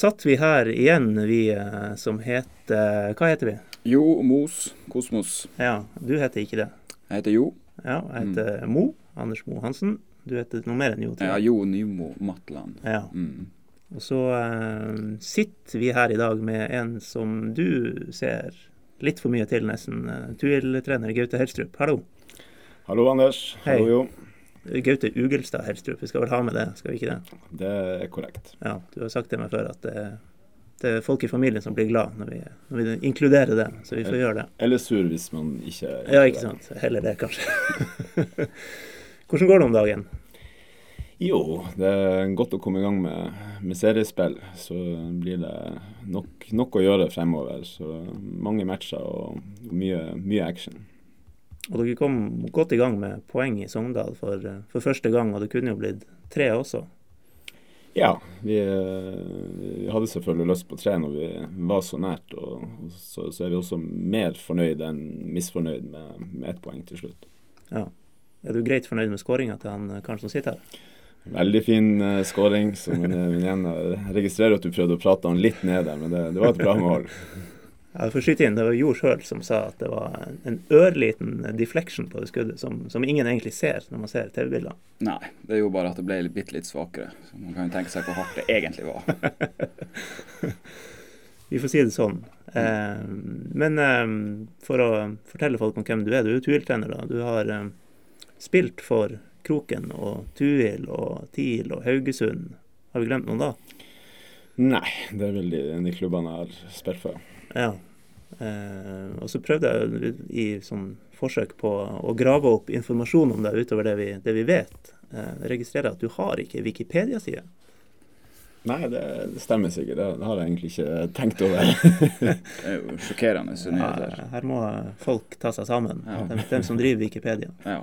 satt vi her igjen, vi eh, som heter Hva heter vi? Jo Mos Kosmos. Ja, du heter ikke det? Jeg heter Jo. Ja, jeg heter mm. Mo. Anders Mo Hansen. Du heter noe mer enn Jo? Ja, Jo Nymo Matland. Ja. Mm. Og så uh, sitter vi her i dag med en som du ser litt for mye til, nesten. Tuil-trener Gaute Helstrup. Hallo. Hallo, Anders. Hei. Hallo, Jo. Gaute Ugelstad Helstrup, vi skal vel ha med det, skal vi ikke det? Det er korrekt. Ja, Du har sagt til meg før at det, det er folk i familien som blir glad når vi, når vi inkluderer det, så vi får gjøre det. Eller sur hvis man ikke Ja, ikke sant. Heller det, kanskje. Hvordan går det om dagen? Jo, det er godt å komme i gang med, med seriespill. Så blir det nok, nok, å gjøre fremover. Så mange matcher og mye, mye action. Og dere kom godt i gang med poeng i Sogndal for, for, første gang, og det kunne jo blitt tre også? Ja, vi, vi, hadde selvfølgelig lyst på tre når vi var så nært. Og, så, så, er vi også mer fornøyd enn misfornøyd med, med ett poeng til slutt. Ja. Er du greit fornøyd med skåringa til han karen som sitter her? Veldig fin uh, skåring. Jeg registrerer at du prøvde å prate han litt ned der, men det, det var et bra mål. Ja, for skyte inn, Det var Jo sjøl som sa at det var en ørliten deflection på det skuddet, som, som ingen egentlig ser når man ser TV-bildene. Nei, det er jo bare at det ble bitte litt svakere. Så Man kan jo tenke seg hvor hardt det egentlig var. Vi får si det sånn. Eh, men eh, for å fortelle folk om hvem du er. Du er jo Tuil-trener. Du har eh, spilt for Kroken og Tuil og TIL og Haugesund. Har vi glemt noen da? Nei, det er vel de, de klubbene jeg har spilt for. Ja. Eh, og så prøvde jeg i sånn forsøk på å grave opp informasjon om deg utover det vi, det vi vet. Eh, registrerer at du har ikke Wikipedia-side. Nei, det, det, stemmer sikkert. Det, det, har jeg egentlig ikke tenkt over. det er jo sjokkerende nyheter. Ja, her må folk ta seg sammen. Ja. Dem, dem, som driver Wikipedia. Ja.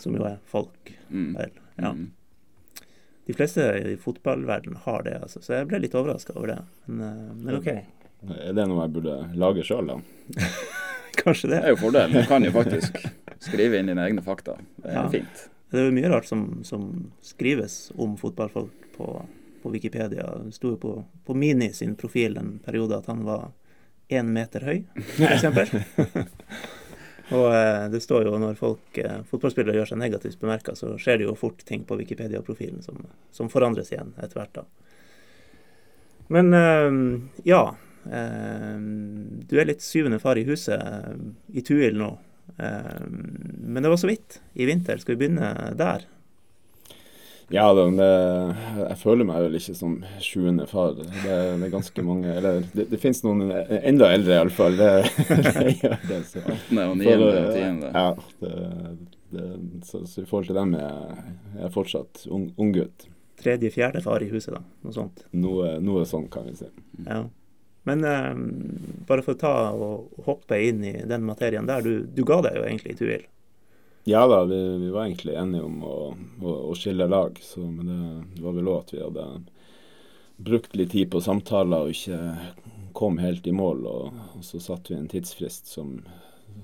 Som jo er folk. Mm. Vel. Ja. Mm. De fleste i fotballverdenen har det, altså, så jeg ble litt overraska over det. Men, eh, men OK. Er det noe jeg burde lage sjøl, da? Kanskje det. Det er jo fordel. Du kan jo faktisk skrive inn dine egne fakta. Det er ja. fint. Det er jo mye rart som, som skrives om fotballfolk på, på Wikipedia. Det sto jo på, på, Mini sin profil en periode at han var én meter høy, f.eks. Og eh, det står jo når folk, eh, fotballspillere gjør seg negativt bemerka, så skjer det jo fort ting på Wikipedia-profilen som, som, forandres igjen etter hvert. da. Men eh, ja, Eh, du er litt syvende far i huset eh, i Tuil nå. Eh, men det var så vidt i vinter. Skal vi begynne der? Ja, det, jeg føler meg vel ikke som sjuende far. Det, det, er ganske mange Eller det, det finnes noen enda eldre, iallfall. Det, det gjør det. Så. 18. og 9. og 10. Ja, det, så, så, i forhold til dem er jeg fortsatt ung, ung gutt. Tredje-fjerde far i huset, da? Noe sånt? Noe, noe sånt, kan vi si. Ja. Men eh, bare for å ta og hoppe inn i den materien der. Du, du ga deg jo egentlig i Tuil? Ja da, vi, vi, var egentlig enige om å, å, å skille lag. Så, men det, det var vel òg at vi hadde brukt litt tid på samtaler og ikke kom helt i mål. Og, og så satte vi en tidsfrist som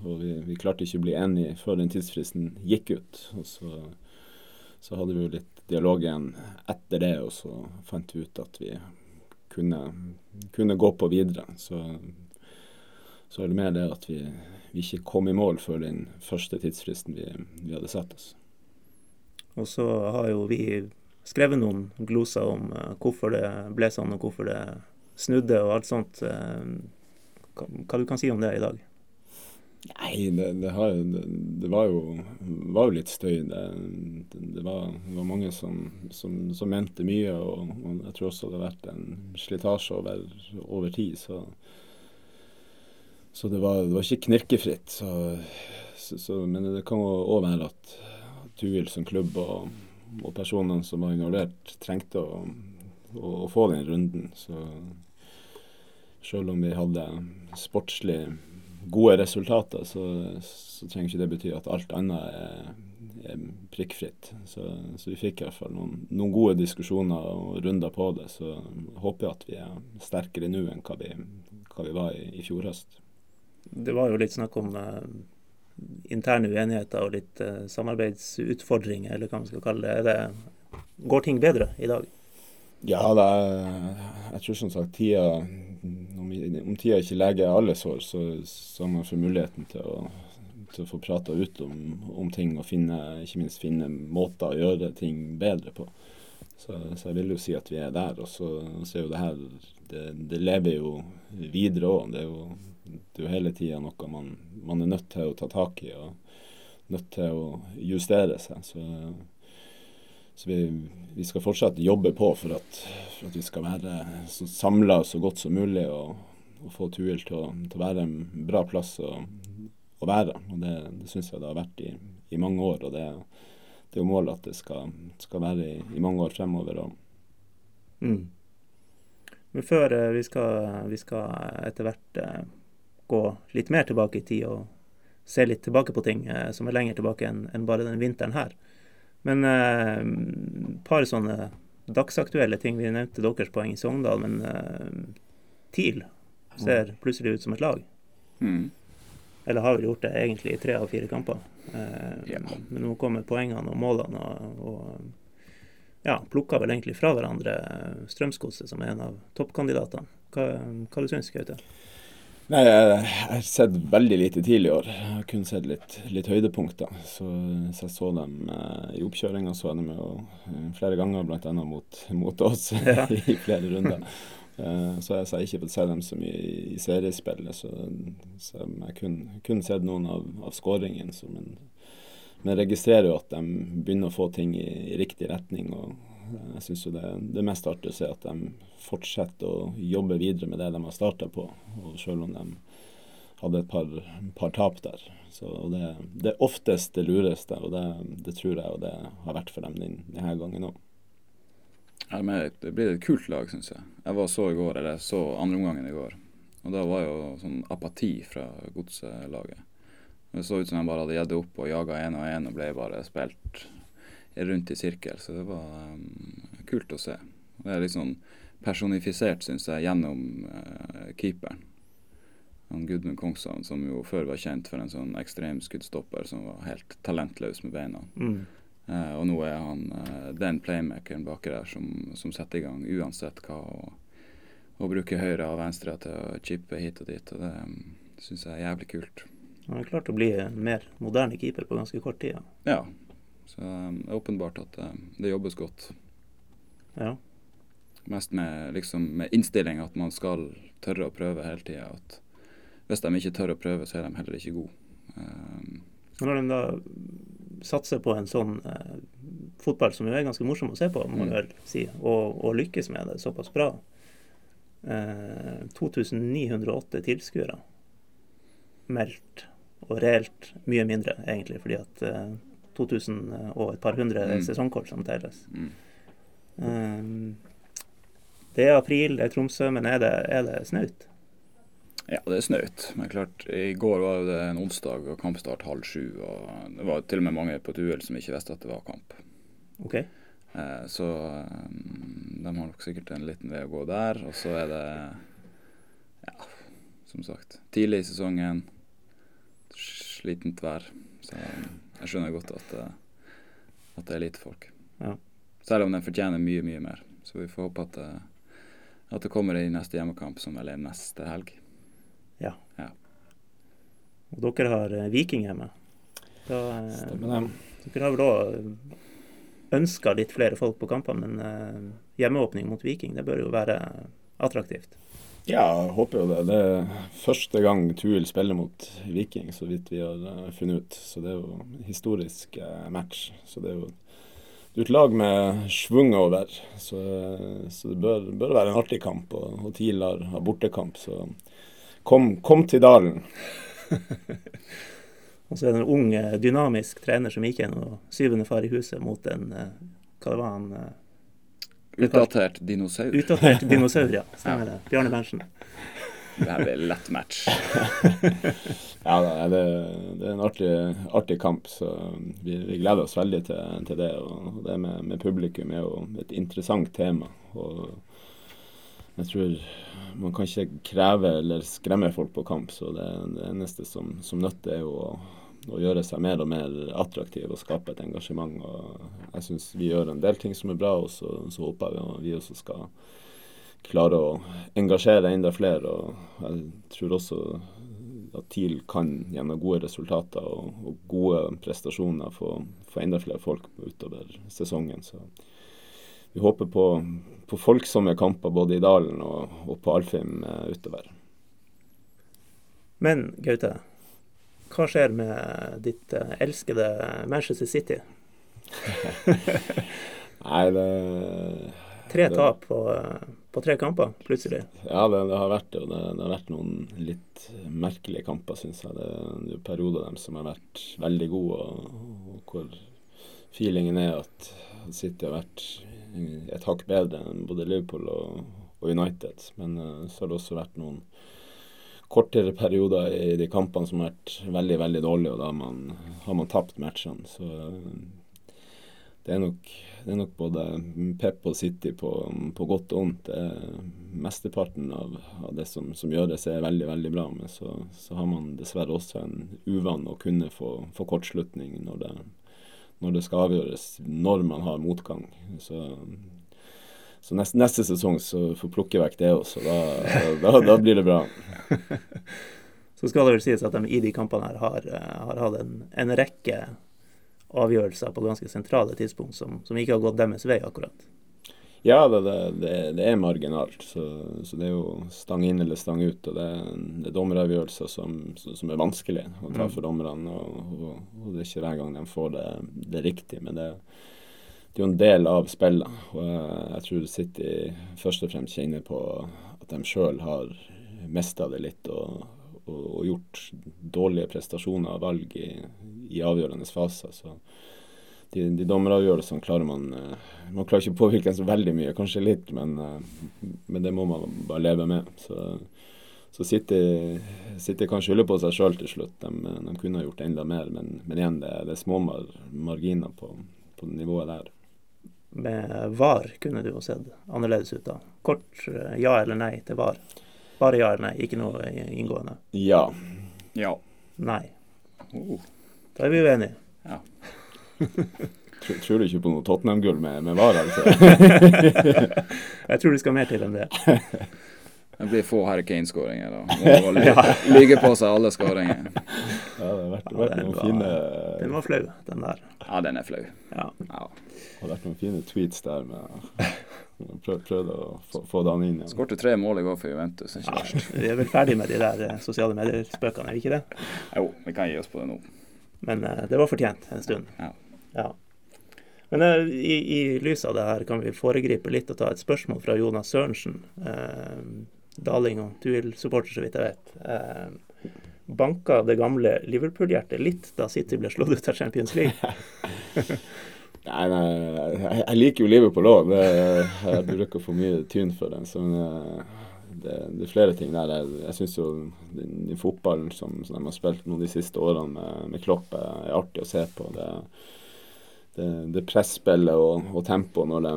Og vi, vi, klarte ikke å bli enige før den tidsfristen gikk ut. Og så, så hadde vi jo litt dialog igjen etter det, og så fant vi ut at vi kunne, kunne gå på videre. Så, så er det mer det at vi, vi, ikke kom i mål før den første tidsfristen vi, vi hadde satt oss. Og så har jo vi skrevet noen gloser om uh, hvorfor det ble sånn, og hvorfor det snudde og alt sånt. Uh, hva, hva du kan si om det i dag? Nei, det, det, har, det var, jo, var, litt støy. Det, var, var, mange som, som, som, mente mye, og, og, jeg tror også det har vært en slitasje over, over tid. Så, så det, var, ikke knirkefritt. Så, men det kan òg være at Tuil som klubb og, og, personene som var involvert, trengte å, å, å få den runden. Så selv om vi hadde sportslig gode resultater, så, så, trenger ikke det bety at alt annet er, er prikkfritt. Så, så, vi fikk i hvert fall noen, noen, gode diskusjoner og runder på det. Så håper jeg at vi er sterkere nå enn hva vi, hva vi var i, i, fjor høst. Det var jo litt snakk om uh, interne uenigheter og litt uh, samarbeidsutfordringer, eller hva man skal kalle det. det. Går ting bedre i dag? Ja, er, jeg tror som sagt tida Om, om tida ikke leger alle sår, så, har man får muligheten til å, til å få prata ut om, om, ting og finne, ikke minst finne måter å gjøre ting bedre på. Så, så jeg vil jo si at vi er der. Og så er jo det her det, det lever jo videre òg. Det, det, er jo hele tida noe man, man, er nødt til å ta tak i og nødt til å justere seg. Så så vi, vi, skal fortsatt jobbe på for at, for at vi skal være så samla så godt som mulig og, og få Tuil til, til, å være en bra plass å, å være. Og Det, det syns jeg det har vært i, i mange år. og det, det er jo målet at det skal, skal være i, i, mange år fremover. Mm. Men før eh, vi skal, vi skal etter hvert eh, gå litt mer tilbake i tid og se litt tilbake på ting eh, som er lenger tilbake enn, enn bare den vinteren her, men et eh, par sånne dagsaktuelle ting. Vi nevnte deres poeng i Sogndal, men eh, TIL ser plutselig ut som et lag. Mm. Eller har vel gjort det egentlig i tre av fire kamper. Eh, ja. Men nå kommer poengene og målene og, og ja, plukka vel egentlig fra hverandre Strømsgodset, som er en av toppkandidatene. Hva, hva du syns du, Gaute? Nei, jeg har sett veldig lite tidlig i år. Jeg har kun sett litt, litt høydepunkter. Så, så, jeg så dem eh, i oppkjøringa, så jeg dem jo eh, flere ganger, bl.a. Mot, mot oss ja. i flere runder. Eh, så jeg har ikke fått se dem så mye i, seriespillet, så, så jeg kun, kun sett noen av, av skåringene. Men, men registrerer jo at de begynner å få ting i, i riktig retning. og jeg syns det, det, er mest artige se at de fortsetter å jobbe videre med det de har starta på, og selv om de hadde et par, par tap der. Så det, det, er oftest det lureste, og det, det, tror jeg og det har vært for dem denne gangen òg. Ja, det blir et kult lag, syns jeg. Jeg var så i går, eller så andreomgangen i går. Og da var jo sånn apati fra godslaget. Det så ut som de bare hadde gitt opp og jaga én og én og ble bare spilt rundt i sirkel. Så det var um, kult å se. Det er litt sånn personifisert, syns jeg, gjennom uh, keeperen. Han Gudmund Kongshavn, som jo før var kjent for en sånn ekstrem skuddstopper som var helt talentløs med beina. Mm. Uh, og nå er han uh, den playmakeren baki der som, som, setter i gang uansett hva. Og, og bruker høyre og venstre til å chippe hit og dit. og Det um, syns jeg er jævlig kult. Han har klart å bli en mer moderne keeper på ganske kort tid. Ja, så um, det er åpenbart at um, det jobbes godt. Ja. Mest med, liksom, med innstilling at man skal tørre å prøve hele tida. Hvis de ikke tør å prøve, så er de heller ikke gode. Um, når de da satser på en sånn eh, fotball som jo er ganske morsom å se på, må mm. vel si, og, og, lykkes med det såpass bra eh, 2908 tilskuere meldt, og reelt mye mindre, egentlig, fordi at eh, 2000 og et par hundre mm. sesongkort som telles. Mm. Um, det er april, det er Tromsø, men er det, er det snaut? Ja, det er snaut. Men klart, i går var det en onsdag og kampstart halv sju. og Det var til og med mange på et uhell som ikke visste at det var kamp. Ok. Eh, så um, de har nok sikkert en liten vei å gå der. Og så er det, ja, som sagt, tidlig i sesongen. Slitent vær. Så jeg skjønner godt at, eh, at det er lite folk. Ja. Selv om den fortjener mye, mye mer. Så vi får håpe at, eh, at det kommer i neste hjemmekamp, som vel er neste helg. Ja. ja. Og dere har eh, Viking hjemme. Da, Stemmer det. Dere har vel òg ønska litt flere folk på kampene, men hjemmeåpning mot Viking, det bør jo være attraktivt. Ja, jeg håper jo det. Det er første gang Tuil spiller mot Viking, så vidt vi har uh, funnet ut. Så det er jo en historisk uh, match. Så det er jo et lag med schwung over. Så, så det bør, bør, være en artig kamp. Og, og TIL har, bortekamp, så kom, kom til Dalen. og så er det en ung, eh, dynamisk trener som gikk gjennom syvende far i huset mot en Hva det var han Utdatert dinosaur. Utdatert dinosaur, ja. Stemmer det. Bjarne Berntsen. Det her blir lett match. ja, det, det, er en artig, artig kamp, så vi, vi, gleder oss veldig til, til det. Og det med, med, publikum er jo et interessant tema. Og jeg tror man kan ikke kreve eller skremme folk på kamp, så det, det eneste som, som nøtter, er jo å å gjøre seg mer og mer attraktiv og skape et engasjement. og Jeg syns vi gjør en del ting som er bra, og så, så håper jeg vi også skal klare å engasjere enda flere. og Jeg tror også at TIL kan gjennom gode resultater og, og gode prestasjoner få, få, enda flere folk utover sesongen. Så vi håper på, på folksomme kamper både i Dalen og, og på Alfheim eh, utover. Men Gaute, hva skjer med ditt uh, elskede Manchester City? Nei, det Tre tap på, på, tre kamper, plutselig. Ja, det, det har vært det. Og det, det, har vært noen litt merkelige kamper, syns jeg. Det, det er perioder dem som har vært veldig gode, og, og hvor feelingen er at City har vært et hakk bedre enn både Liverpool og, og United. Men uh, så har det også vært noen kortere perioder i de kampene som har vært veldig, veldig dårlige, og da man, har man tapt matchene. Så det er, nok, det er nok, både Pep og City på, på godt og vondt. Mesteparten av, av det som, som, gjøres, er veldig veldig bra. Men så, så, har man dessverre også en uvane å kunne få, få kortslutning når det, når det skal avgjøres, når man har motgang. Så så neste, neste sesong så får plukke vekk det også. Da, da, da, blir det bra. så skal det vel sies at de i de kampene her har, eh, har hatt en, en, rekke avgjørelser på ganske sentrale tidspunkt som, som, ikke har gått deres vei, akkurat. Ja, det, det, det er marginalt. Så, så, det er jo stang inn eller stang ut. Og det, det er dommeravgjørelser som, som, er vanskelig å ta mm. for dommerne. Og, og, og, det er ikke hver gang de får det, det riktig. Men det, er det er jo en del av spillet. Og jeg tror City først og fremst kjenner på at de sjøl har mista det litt og, og, og, gjort dårlige prestasjoner og valg i, i avgjørende faser. Så de, de dommeravgjørelsene klarer man Man klarer ikke å påvirke så veldig mye, kanskje litt, men, men det må man bare leve med. Så, så City kan skylde på seg sjøl til slutt. De, de, kunne ha gjort enda mer, men, men igjen, det, det er små marginer på, på nivået der med VAR kunne det jo sett annerledes ut da. Kort eh, ja eller nei til VAR. Bare ja eller nei, ikke noe inngående. Ja. Ja. Nei. Oh. Da er vi uenige. Ja. tror, tror, du ikke på noe Tottenham-gull med, med, VAR, altså? Jeg tror det skal mer til enn det. Det blir få Harry Kane-skåringer, da. Må på seg alle skåringer. Ja, det har vært, vært ja, noen var, fine Den var flau, den der. Ja, den er flau. Ja. ja. Det har vært noen fine tweets der med prøv, Prøvde å få, få den inn. Ja. Skårte tre mål i går for Juventus. Ikke ja, vi er vel ferdig med de der eh, sosiale medier-spøkene, er vi ikke det? Jo, vi kan gi oss på det nå. Men uh, det var fortjent en stund. Ja. ja. Men uh, i, i lys av det her kan vi foregripe litt og ta et spørsmål fra Jonas Sørensen. Uh, Daling og Tuil-supporter, så vidt jeg vet. Eh, banka det gamle Liverpool-hjertet litt da City ble slått ut av Champions League? Nei, nei jeg, liker jo Liverpool òg. Jeg bruker for mye tyn for den. Så eh, det, det, er flere ting der. Jeg, jeg syns jo den, den, fotballen som, som, de har spilt nå de siste årene med, med Klopp, er artig å se på. Det, det, det presspillet og, og tempoet når de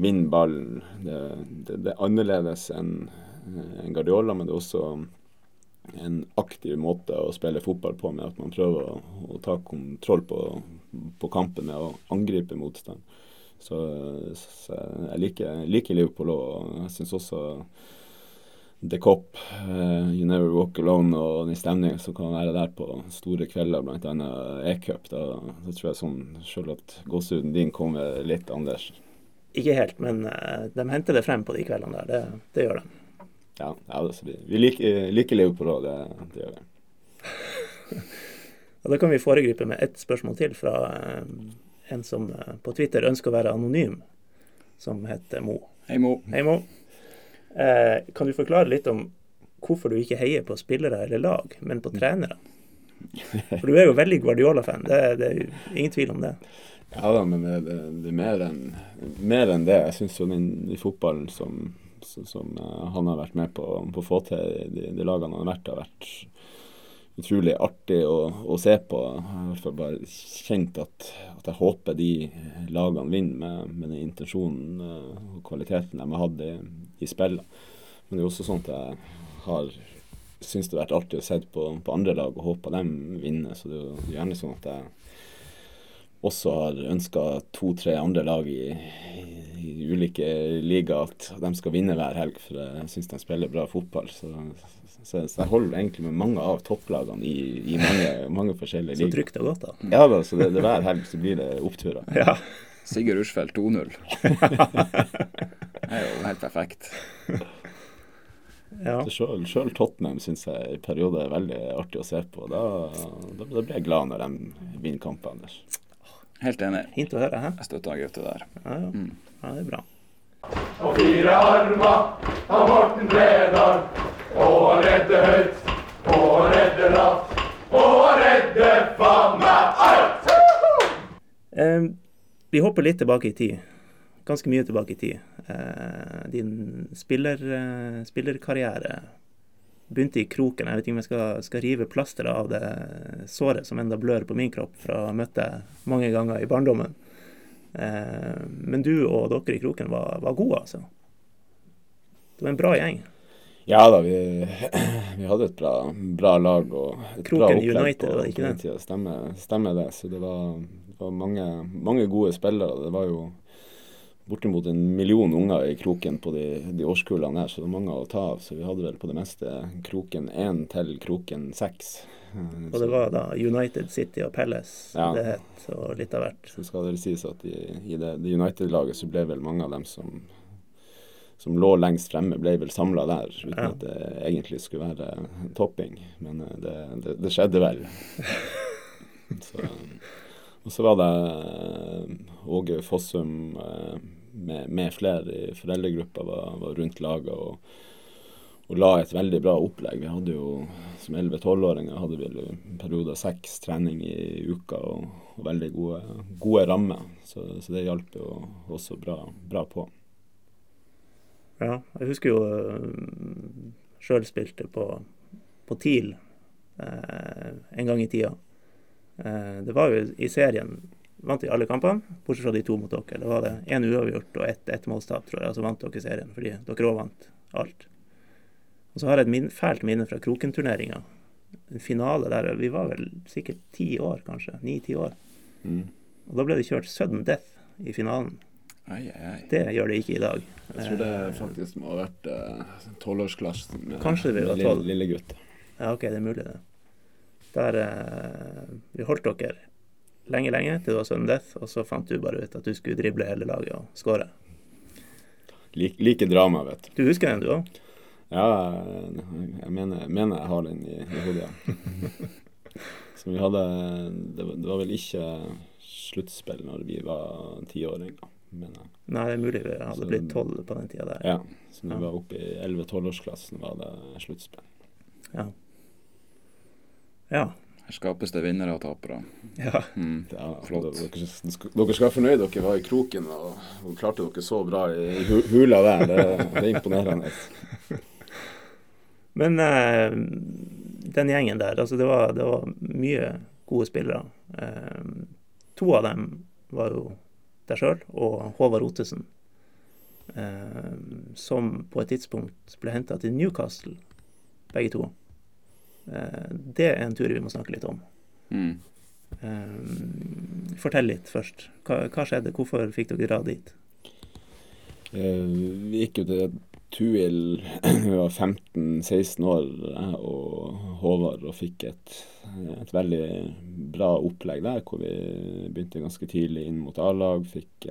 vinner ballen, det, det, er annerledes enn en Guardiola, men det er også en aktiv måte å spille fotball på, med at man prøver å, å ta kontroll på på kampen med å angripe motstand. Så, så jeg liker, liker Liverpool og jeg syns også The Cop, uh, You Never Walk Alone og den stemningen som kan være der på store kvelder, bl.a. E-cup, da, da, tror jeg sånn selv at gåsehuden din kommer litt Anders. Ikke helt, men uh, de henter det frem på de kveldene der. Det, det gjør de. Ja, ja det, vi, vi liker, liker Liverpool òg, det, det gjør vi. Og Da kan vi foregripe med ett spørsmål til fra eh, en som eh, på Twitter ønsker å være anonym, som heter Mo. Hei, Mo. Hei, Mo. Eh, kan du forklare litt om hvorfor du ikke heier på spillere eller lag, men på trenere? For du er jo veldig Guardiola-fan, det, det, er jo ingen tvil om det. Ja da, men det, det, det er mer enn, mer enn det. Jeg syns jo den i fotballen som, som, uh, han har vært med på, å få til, de, de lagene han har vært, har vært utrolig artig å, å, se på. Jeg har i hvert fall bare kjent at, at jeg håper de lagene vinner med, med den intensjonen eh, og kvaliteten de har hatt i, i spillet. Men det er også sånn at jeg har syns det har vært artig å se på, på andre lag og håpe de vinner. Så det er jo gjerne sånn at jeg også har ønska to-tre andre lag i, i, i, ulike ligaer at de skal vinne hver helg, for jeg syns de spiller bra fotball. Så, så, så, jeg holder egentlig med mange av topplagene i, i mange, mange, forskjellige ligaer. Så trygt og godt, da. Ja da, så det, det hver helg så blir det oppturer. Ja. Sigurd Rushfeldt 2-0. det er jo helt perfekt. Ja. Sjøl Tottenham syns jeg i perioder er veldig artig å se på. Da, da, da blir jeg glad når de vinner kamper, Anders. Helt enig. Fint å høre. Hæ? Jeg støtter Gaute der. Ja, ja. Mm. ja, det er bra. Og fire armer av Morten Bredal. Og han redder høyt, og han redder lavt, og han redder faen meg alt! Eh, vi hopper litt tilbake i tid. Ganske mye tilbake i tid. Eh, din spiller, eh, spillerkarriere begynte i kroken. Jeg vet ikke om jeg skal, skal rive plasteret av det såret som enda blør på min kropp fra å deg mange ganger i barndommen. Eh, men du og dere i kroken var, var gode, altså. Det var en bra gjeng. Ja da, vi, vi hadde et bra, bra lag og et Kroken bra opplegg United, på, på den det? tida. Stemmer, stemmer det. Så det var, det var mange, mange gode spillere. Det var jo bortimot en million unger i Kroken på de, de årskullene her, så det er mange å ta av. Så vi hadde vel på det meste Kroken én til Kroken seks. Og det var da United City og Palace Ja. det het, og litt av hvert. Så skal det sies at i, i det, det United-laget så ble vel mange av dem som, som lå lengst fremme, ble vel samla der, uten Ja. at det egentlig skulle være topping. Men eh, det, det, det skjedde vel. så, og så var det eh, Åge Fossum eh, med, med flere i foreldregruppa var, var rundt laget og, og la et veldig bra opplegg. Vi hadde jo som 11-12-åringer hadde vi perioder seks trening i uka og, og veldig gode, gode rammer. Så, så det hjalp jo også bra, bra på. Ja, jeg husker jo sjøl spilte på, på TIL eh, en gang i tida. Eh, det var jo i serien vant vi alle kampene, bortsett fra de to mot dere. Da var det én uavgjort og ett målstap tror jeg, og så vant dere serien. Fordi dere òg vant alt. Og så har jeg et min fælt minne fra Kroken-turneringa. En finale der vi var vel sikkert ti år, kanskje. Ni-ti år. Mm. Og da ble det kjørt sudden death i finalen. Ai, ai. Det gjør det ikke i dag. Jeg tror det faktisk må ha vært eh, tolvårsklassen med, Kanskje var med tolv. lille, lille gutt. Ja, OK, det er mulig, det. Der eh, Vi holdt dere lenge, lenge til det var sudden death, og så fant du bare ut at du skulle drible hele laget og skåre. Like, like drama, vet du. Du husker den, du òg? Ja, jeg mener, mener jeg har den i, i hodet. ja. Så vi hadde det var, det var vel ikke sluttspill når vi var tiåringer, mener jeg. Nei, det er mulig vi hadde Så- blitt tolv på den tida der. Ja, så når Ja. vi var oppe i 11-12-årsklassen, var det sluttspill. Ja. Ja. Her skapes det vinnere og tapere. ja. Mm. Ja, Flott. Dere, dere, skal- dere skal være fornøyd dere var i kroken og, og klarte dere så bra i, hula der. Det, det er imponerende. Men eh, den gjengen der, altså det var, det var mye gode spillere. Eh, to av dem var jo deg sjøl og Håvard Ottesen, eh, som på et tidspunkt ble henta til Newcastle, begge to. Eh, det er en tur vi må snakke litt om. Mm. Eh, fortell litt først. Hva, hva skjedde? Hvorfor fikk dere dra dit? Eh, Vi gikk jo til Tuil vi var 15-16 år, jeg og Håvard, og fikk et, et veldig bra opplegg der, hvor vi begynte ganske tidlig inn mot A-lag. Fikk,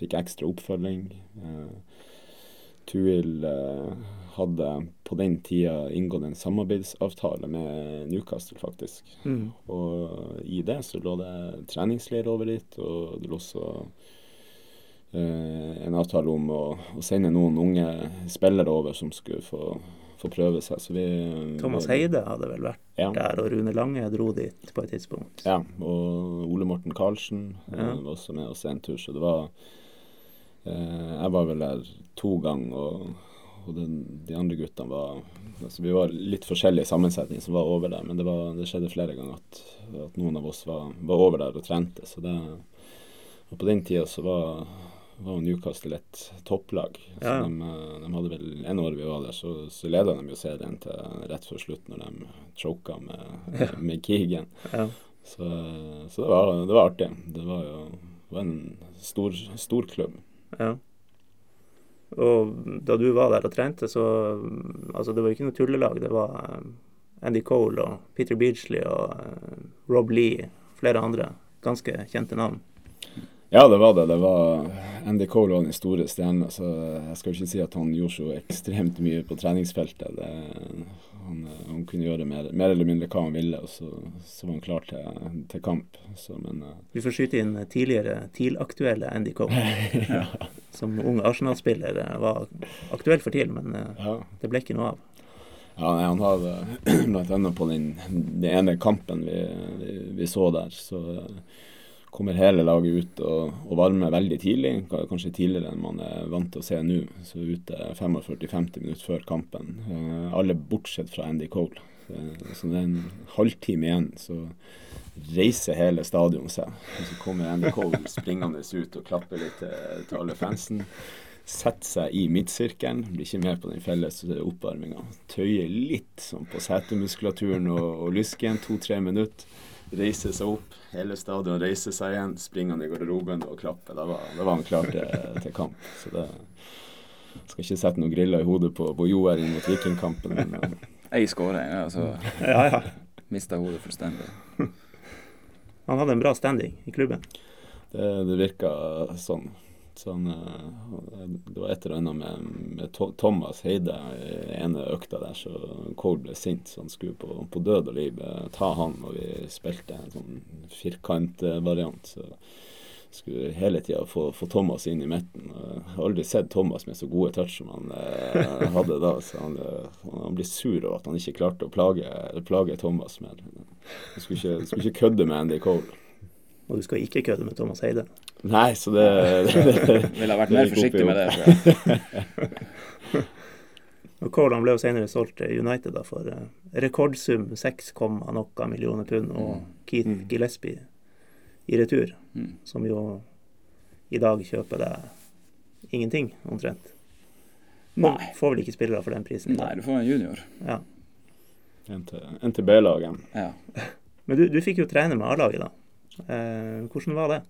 fikk ekstra oppfølging. Eh, Tuil hadde på den tida inngått en samarbeidsavtale med Newcastle, faktisk. Mm. Og i det så lå det treningsleir over dit, og det lå også eh, en avtale om å, å sende noen unge spillere over som skulle få, få prøve seg. Så vi Thomas Heide hadde vel vært Ja, der, og Rune Lange dro dit på et tidspunkt. ja, og Ole Morten Karlsen eh, Ja. var også med oss en tur, så det var eh, Jeg var vel der to ganger, og, og den, de andre guttene var altså Vi var litt forskjellig sammensetning som var over der, men det, var, det skjedde flere ganger at, at noen av oss var, var over der og trente. Så det Og på den tida så var, var Newcastle et topplag. Ja. de, eh, de hadde vel En år vi var der, så, så leda de jo serien til rett før slutt, når de choka med, Ja. med Keegan. Ja. Så, så det, var, det var artig. Det var jo det var en stor, stor klubb. Ja. Og da du var der og trente, så Altså, det var ikke noe tullelag. Det var eh, Andy Cole og Peter Beachley og eh, Rob Lee, flere andre ganske kjente navn. Ja, det var det. Det var Andy Cole var den store stjerna, så jeg skal jo ikke si at han gjorde så ekstremt mye på treningsfeltet. Det, han, han kunne gjøre mer, mer eller mindre hva han ville, og så, så var han klar til, til kamp. Så, men eh, Vi får skyte inn tidligere TIL-aktuelle Andy Cole, som ung Arsenal-spiller eh, var aktuell for TIL, men eh, ja. det ble ikke noe av. Ja, nei, han har bl.a. på den, den ene kampen vi, vi, vi så der, så eh, kommer hele laget ut og, og varmer veldig tidlig, kanskje tidligere enn man er vant til å se nå. Så ute 45-50 minutter før kampen. Eh, alle bortsett fra Andy Cole. Eh, så det er en halvtime igjen, så reiser hele stadion seg. Så kommer Andy Cole springende ut og klapper litt til, til alle fansen setter seg i midtsirkelen, blir ikke med på den felles oppvarminga. Tøyer litt sånn på setemuskulaturen og, og lysken, to-tre minutter. Reiser seg opp, hele stadion reiser seg igjen, springer han i garderoben og klapper. Da var, da var han klar til, til kamp. Så det skal ikke sette noen griller i hodet på, på inn mot Vikingkampen. Men eh, Ei skåring, ja, så Ja, ja. mista hodet fullstendig. Han hadde en bra standing i klubben. det, det virka sånn. Sånn, eh, det var et eller annet med, med Thomas Heide i ene økta der, så Cole ble sint, så han skulle på, på død og liv eh, ta han. Og vi spilte en sånn firkantvariant. Så skulle hele tida få, få Thomas inn i midten. Jeg har aldri sett Thomas med så gode touch som han eh, hadde da. Så han, eh, han blir sur over at han ikke klarte å plage, plage Thomas mer. Han skulle skulle ikke kødde med Andy Cole. Og du skal ikke kødde med Thomas Heide. Nei, så det, det, Ville ha vært mer forsiktig med det. Og Cole ble jo senere solgt til United da, for uh, rekordsum 6, noe millioner pund, og Keith Mm. Gillespie i retur, Mm. som jo i dag kjøper deg ingenting, omtrent. Får, Nei. får vel ikke spillere for den prisen. Nei, du får en junior. Ja. En til B-laget. Ja. Men du, du fikk jo trene med A-laget, da. Eh, hvordan var det?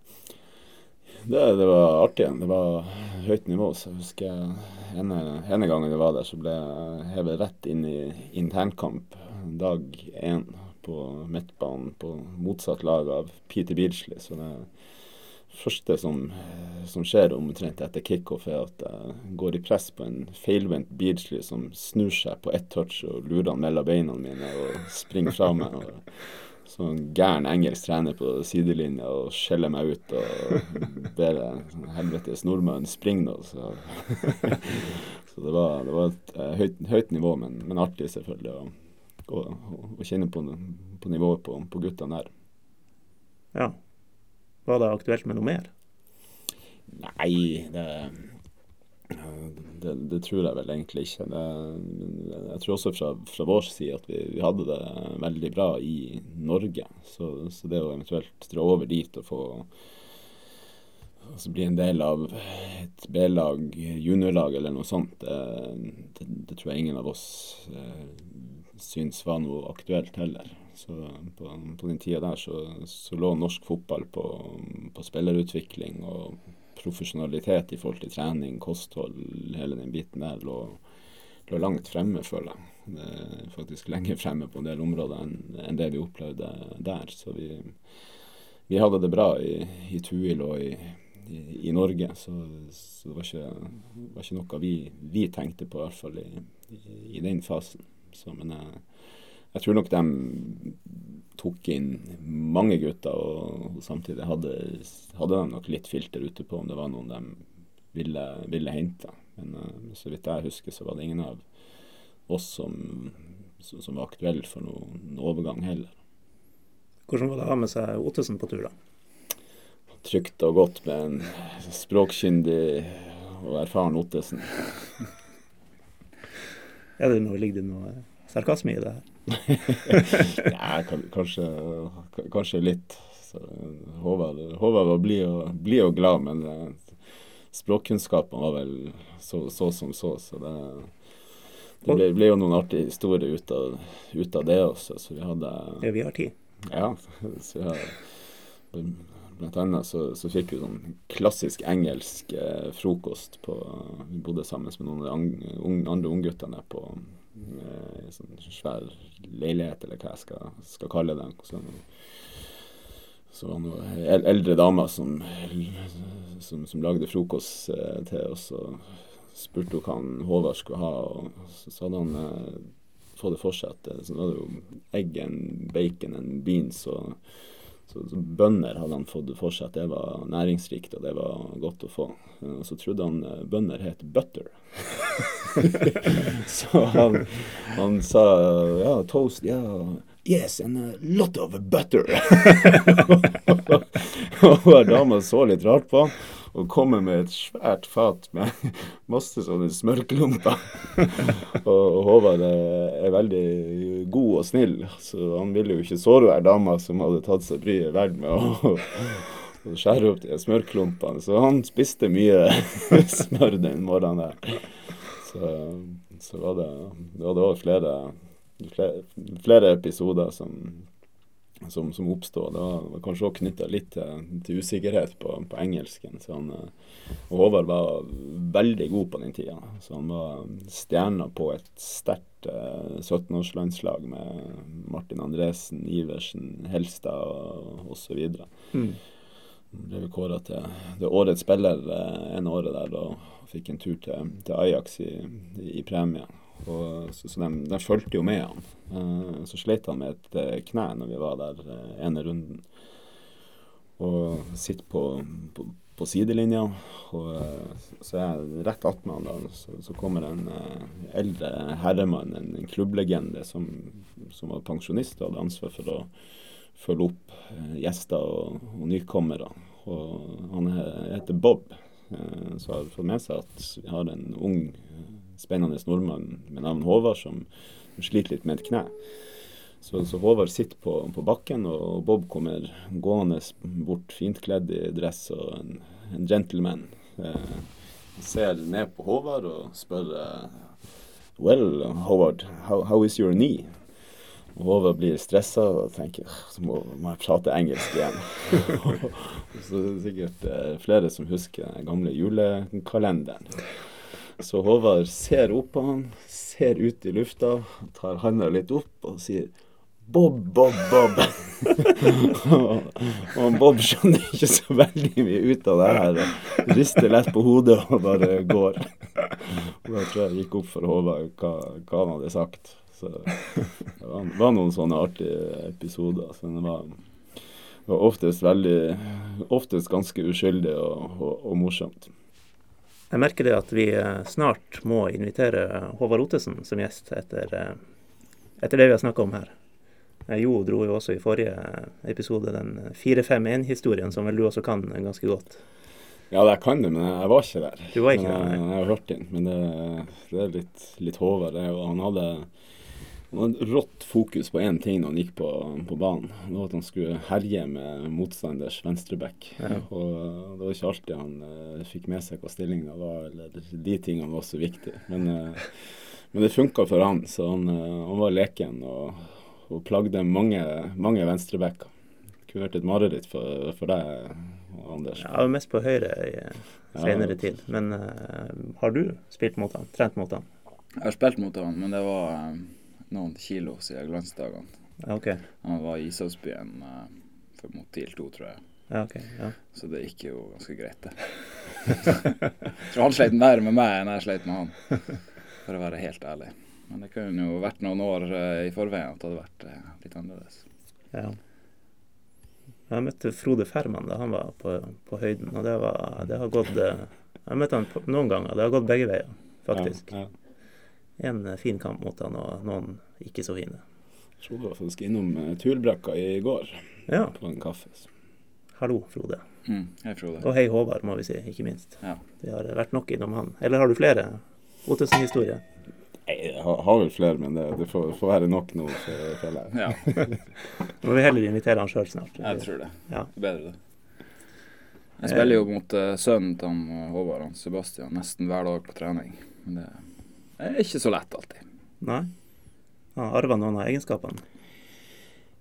Det, det var artig. Det var høyt nivå. Så jeg husker ene, ene gangen jeg var der, så ble jeg hevet rett inn i internkamp dag én på midtbanen på motsatt lag av Peter Beardsley. Så det første som, som skjer omtrent etter kickoff, er at jeg går i press på en feilvendt Beardsley som snur seg på ett touch og lurer han mellom beina mine og springer fra meg. og sånn gæren engelsk trener på sidelinja og skjeller meg ut og ber sånn, helvetes nordmann springe nå. Så, så det var, det var et eh, høyt, høyt nivå, men, men artig selvfølgelig å, å, å kjenne på, på nivået på, på guttene der. Ja. Var det aktuelt med noe mer? Nei, det, det, det tror jeg vel egentlig ikke. Det, jeg tror også fra, fra vår side at vi, vi hadde det veldig bra i Norge. Så, så det å eventuelt dra over dit og få altså bli en del av et B-lag, juniorlag eller noe sånt, det, det, det tror jeg ingen av oss eh, syns var noe aktuelt heller. Så på, på den tida der så, så lå norsk fotball på, på spillerutvikling og profesjonalitet i forhold til trening, kosthold, hele den biten der lå, lå langt fremme, føler jeg. Er faktisk lenger fremme på en del områder enn enn det vi opplevde der. Så vi, vi hadde det bra i, i Tuil og i, i, i Norge, så, så det var ikke, var ikke noe vi, vi tenkte på, i hvert fall i den fasen. Så, men jeg, jeg tror nok de tok inn mange gutter, og samtidig hadde, hadde de nok litt filter ute på om det var noen de ville, ville hente. Men uh, så vidt jeg husker, så var det ingen av oss som, som, som var aktuelle for noen overgang heller. Hvordan var det å ha med seg Ottesen på tur, da? Trygt og godt med en språkkyndig og erfaren Ottesen. Er det ligger det noe sarkasme i det her? Ja, kanskje, kanskje litt. Så, Håvard, Håvard var blid og, og glad, men språkkunnskapen var vel så, så som så, så det, det ble, ble jo noen artige historier ut av, ut av det også, så vi hadde Ja, vi har tid. Ja, så vi har Blant annet så, så fikk vi sånn klassisk engelsk eh, frokost på Vi bodde sammen med noen av de andre ungguttene på eh, sånn svær leilighet, eller hva jeg skal, skal kalle det. Så, så var det noen eldre damer som, som, som lagde frokost eh, til oss. og spurte hva han Håvard skulle ha, og så, hadde han eh, fått det for seg at eh, så var det jo egg, bacon, en beans og så, så Bønner hadde han fått for seg at det var næringsrikt og det var godt å få. Og så trodde han bønder het butter. så han, han, sa ja, toast, ja Yes, and a lot of butter. og dama så litt rart på han og kommer med et svært fat med masse sånne smørklumper. og Håvard er, veldig god og snill, så han ville jo ikke såre hver dame som hadde tatt seg bryet vel med å, skjære opp de smørklumpene. Så han spiste mye smør den morgenen der. Så, så var det, det var flere, flere, flere episoder som som, som oppstod. Det var, var kanskje også knytta litt til, til, usikkerhet på, på engelsken. Så han, eh, og Håvard var veldig god på den tida. Så han var stjerna på et sterkt eh, 17-årslandslag med Martin Andresen, Iversen, Helstad osv. Mm. Ble kåra til det årets spiller eh, en året der og fikk en tur til, til Ajax i, i, i premie. Og, så, så de, de fulgte jo med han. Uh, så slet han med et uh, kne når vi var der uh, ene runden. Og sitter på, på, på sidelinja, og så er jeg rett attmed han da. Så, så, kommer en eldre herremann, en, en klubblegende som, som, var pensjonist og hadde ansvar for å følge opp gjester og, og nykommere. Og han heter Bob. Så har fått med seg at vi har en ung spennende nordmann med navn Håvard som sliter litt med et kne. Så, så Håvard sitter på, på, bakken, og Bob kommer gående bort fint kledd i dress og en, en gentleman. Eh, ser ned på Håvard og spør eh, Well, Håvard, how, how is your knee? Håvard blir stressa og tenker så må, må jeg prate engelsk igjen. så det er sikkert eh, flere som husker den gamle julekalenderen. Så Håvard ser opp på han, ser ut i lufta, tar handa litt opp og sier Bob, Bob, Bob. og Bob skjønner ikke så veldig mye ut av det her. Rister lett på hodet og bare går. Og da tror jeg det gikk opp for Håvard hva, hva, han hadde sagt. Så det var, var noen sånne artige episoder. Så det var, var oftest veldig Oftest ganske uskyldig og, og, og morsomt. Jeg merker det at vi eh, snart må invitere Håvard Ottesen som gjest etter, eh, etter det vi har snakka om her. Eh, jo dro jo også i forrige episode den 4-5-1-historien, som vel du også kan ganske godt. Ja, jeg kan det, men jeg var ikke der. Du var ikke der, nei. Jeg har hørt den, men det, det er litt, litt Håvard. Han hadde han hadde rått fokus på én ting når han gikk på, på, banen. Det var at han skulle herje med motstanders venstreback. Ja. Og det var ikke alltid han uh, fikk med seg hva stillinga var, eller de tingene var så viktige. Men, uh, men det funka for han, så han, uh, han var leken og, og plagde mange, mange venstrebacker. Det kunne vært et mareritt for, for deg, Anders. Ja, mest på høyre i senere ja. tid. Men har du spilt mot han? Trent mot han? Jeg har spilt mot han, men det var noen kilo siden glansdagene. Okay. Han var i Ishavsbyen uh, for mot TIL 2, tror jeg. Ja, okay, ja. Så det gikk jo ganske greit, det. tror han sleit mer med meg enn jeg sleit med han, for å være helt ærlig. Men det kunne jo vært noen år uh, i forveien at det hadde vært uh, litt annerledes. Ja. Jeg møtte Frode Ferman da han var på, på høyden, og det, var, det har gått Jeg møtte han noen ganger. Det har gått begge veier, faktisk. Ja, ja en eh, fin kamp mot han, og noen ikke så fine. Frode var faktisk innom uh, Tulbrekka i går ja. på en kaffe. Hallo, Frode. Mm, hei, Frode. Og hei, Håvard, må vi si, ikke minst. Ja. Vi har vært nok innom han. Eller har du flere Ottesen-historier? Jeg har vel flere, men det, det får, får, være nok nå. For, ja. Nå må vi heller invitere han sjøl snart. Jeg tror det. Ja. Bedre det. Jeg spiller jo mot sønnen til eh, Håvard han Sebastian nesten hver dag på trening. Men det er ikke så lett alltid. Nei? Han har arva noen av egenskapene?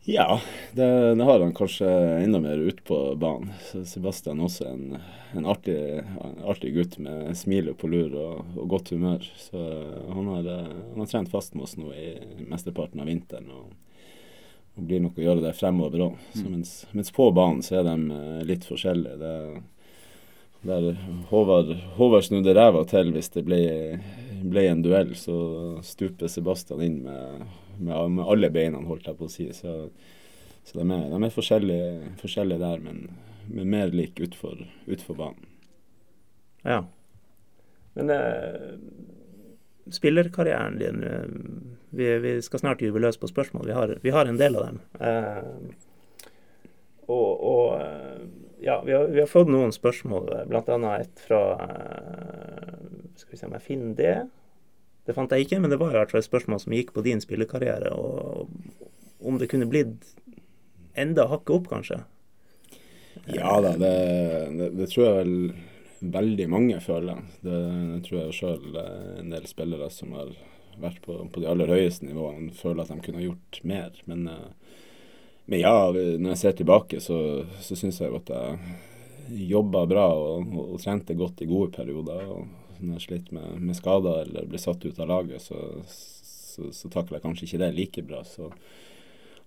Ja, det, det, har han kanskje enda mer ute på banen. Så Sebastian er også en, en artig, artig, gutt med smilet på lur og, og, godt humør. Så han har, han har, trent fast med oss nå i mesteparten av vinteren. og og blir nok å gjøre det fremover òg. Mm. Mens, mens, på banen så er de eh, litt forskjellige. Det, der Håvard, Håvard snudde ræva til hvis det ble, ble, en duell, så stuper Sebastian inn med, med, med, alle beina, holdt jeg på å si. Så, så de, er, de er forskjellige, forskjellige, der, men, men mer like utfor, utfor banen. Ja. Men eh, spillerkarrieren din eh, vi, vi, skal snart gyve løs på spørsmål. Vi har, vi har, en del av dem. Eh, og, og eh, ja, vi har, vi har, fått noen spørsmål, bl.a. et fra eh, Skal vi se om jeg finner det. Det fant jeg ikke, men det var jo et spørsmål som gikk på din spillekarriere. Og om det kunne blitt enda hakket opp, kanskje? Ja da, det, det, det tror jeg vel veldig mange føler. Det, det tror jeg sjøl eh, en del spillere som har vært på, på, de aller høyeste nivåene, føler at de kunne gjort mer. Men, eh, men ja, når jeg ser tilbake, så, så syns jeg at jeg jobba bra og, og, trente godt i gode perioder. og Når jeg slitt med, med skader eller ble satt ut av laget, så, så, så takler jeg kanskje ikke det like bra. så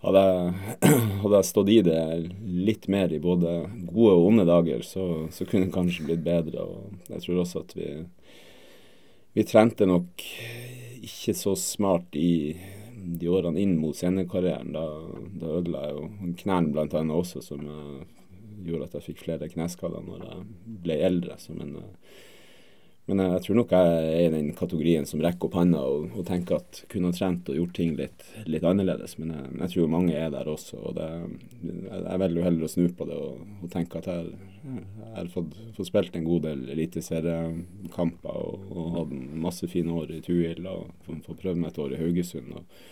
hadde jeg, hadde jeg, stått i det litt mer i både gode og onde dager, så, så kunne det kanskje blitt bedre. Og jeg tror også at vi, vi trente nok ikke så smart i de årene inn mot scenekarrieren. Da, da ødela jeg jo knærne bl.a. også, som gjorde at jeg fikk flere kneskader når jeg ble eldre. Så, men, men jeg tror nok jeg er i den kategorien som rekker opp handa og, og, tenker at kunne ha trent og gjort ting litt, litt annerledes. Men jeg, jeg, tror mange er der også. og det, Jeg velger jo heller å snu på det og, og tenke at jeg, jeg har fått, fått, spilt en god del eliteseriekamper og, og hatt masse fine år i Tuil og fått prøvd meg et år i Haugesund. og,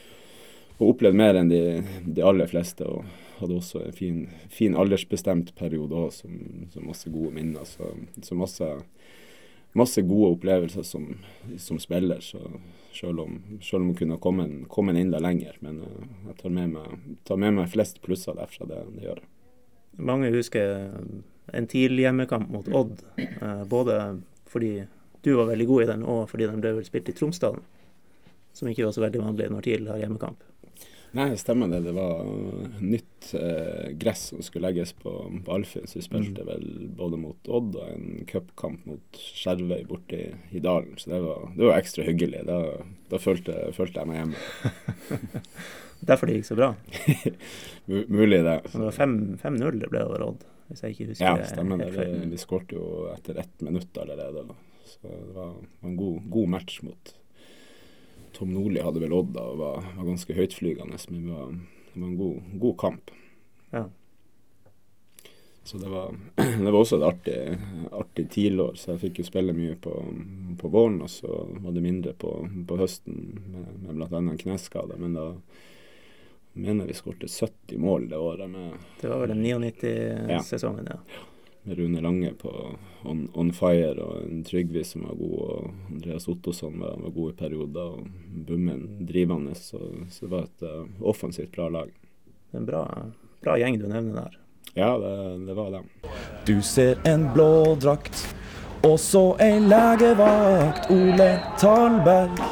og opplevd mer enn de, de, aller fleste. og hadde også en fin, fin aldersbestemt periode òg, som, som masse gode minner. Så, så masse masse gode opplevelser som, som spiller. Så selv om, selv om jeg kunne kommet, inn enda lenger. Men uh, jeg tar med, meg, tar med, meg, flest plusser derfra. Det, det gjør jeg. Mange husker en tidlig hjemmekamp mot Odd. Uh, både fordi du var veldig god i den, og fordi den ble vel spilt i Tromsdalen. Som ikke var så veldig vanlig når TIL har hjemmekamp. Nei, stemmer det. Det var nytt eh, gress som skulle legges på, på. Så vi spilte mm. vel både mot Odd og en cupkamp mot Skjervøy borte i, i, dalen. Så det var, det var ekstra hyggelig. Da, da følte, følte, jeg meg hjemme. Derfor det gikk så bra? Mulig det. det var 5-0 det ble over Odd, hvis jeg ikke husker Ja, stemmer det. Vi, vi skårte jo etter ett minutt allerede. Så det var en god, god match mot Tom Nordli hadde vel Odd og var, var, ganske høytflygende, men det var, det var en god, god kamp. Ja. Så det var, det var, også et artig, artig TIL-år, så jeg fikk jo spille mye på, på, våren. Og så var det mindre på, på høsten med, med bl.a. en kneskade. Men da mener vi skåret 70 mål det året. Med, det var vel den 99-sesongen, ja. ja Rune Lange på on, on, Fire og en Trygve som var god, og Andreas Ottosson var, var god i perioder, og Bummen drivende. Så, så, det var et uh, offensivt bra lag. Det er en bra, bra gjeng du nevner der. Ja, det, det var det. Du ser en blå drakt, og så ei legevakt, Ole Talberg.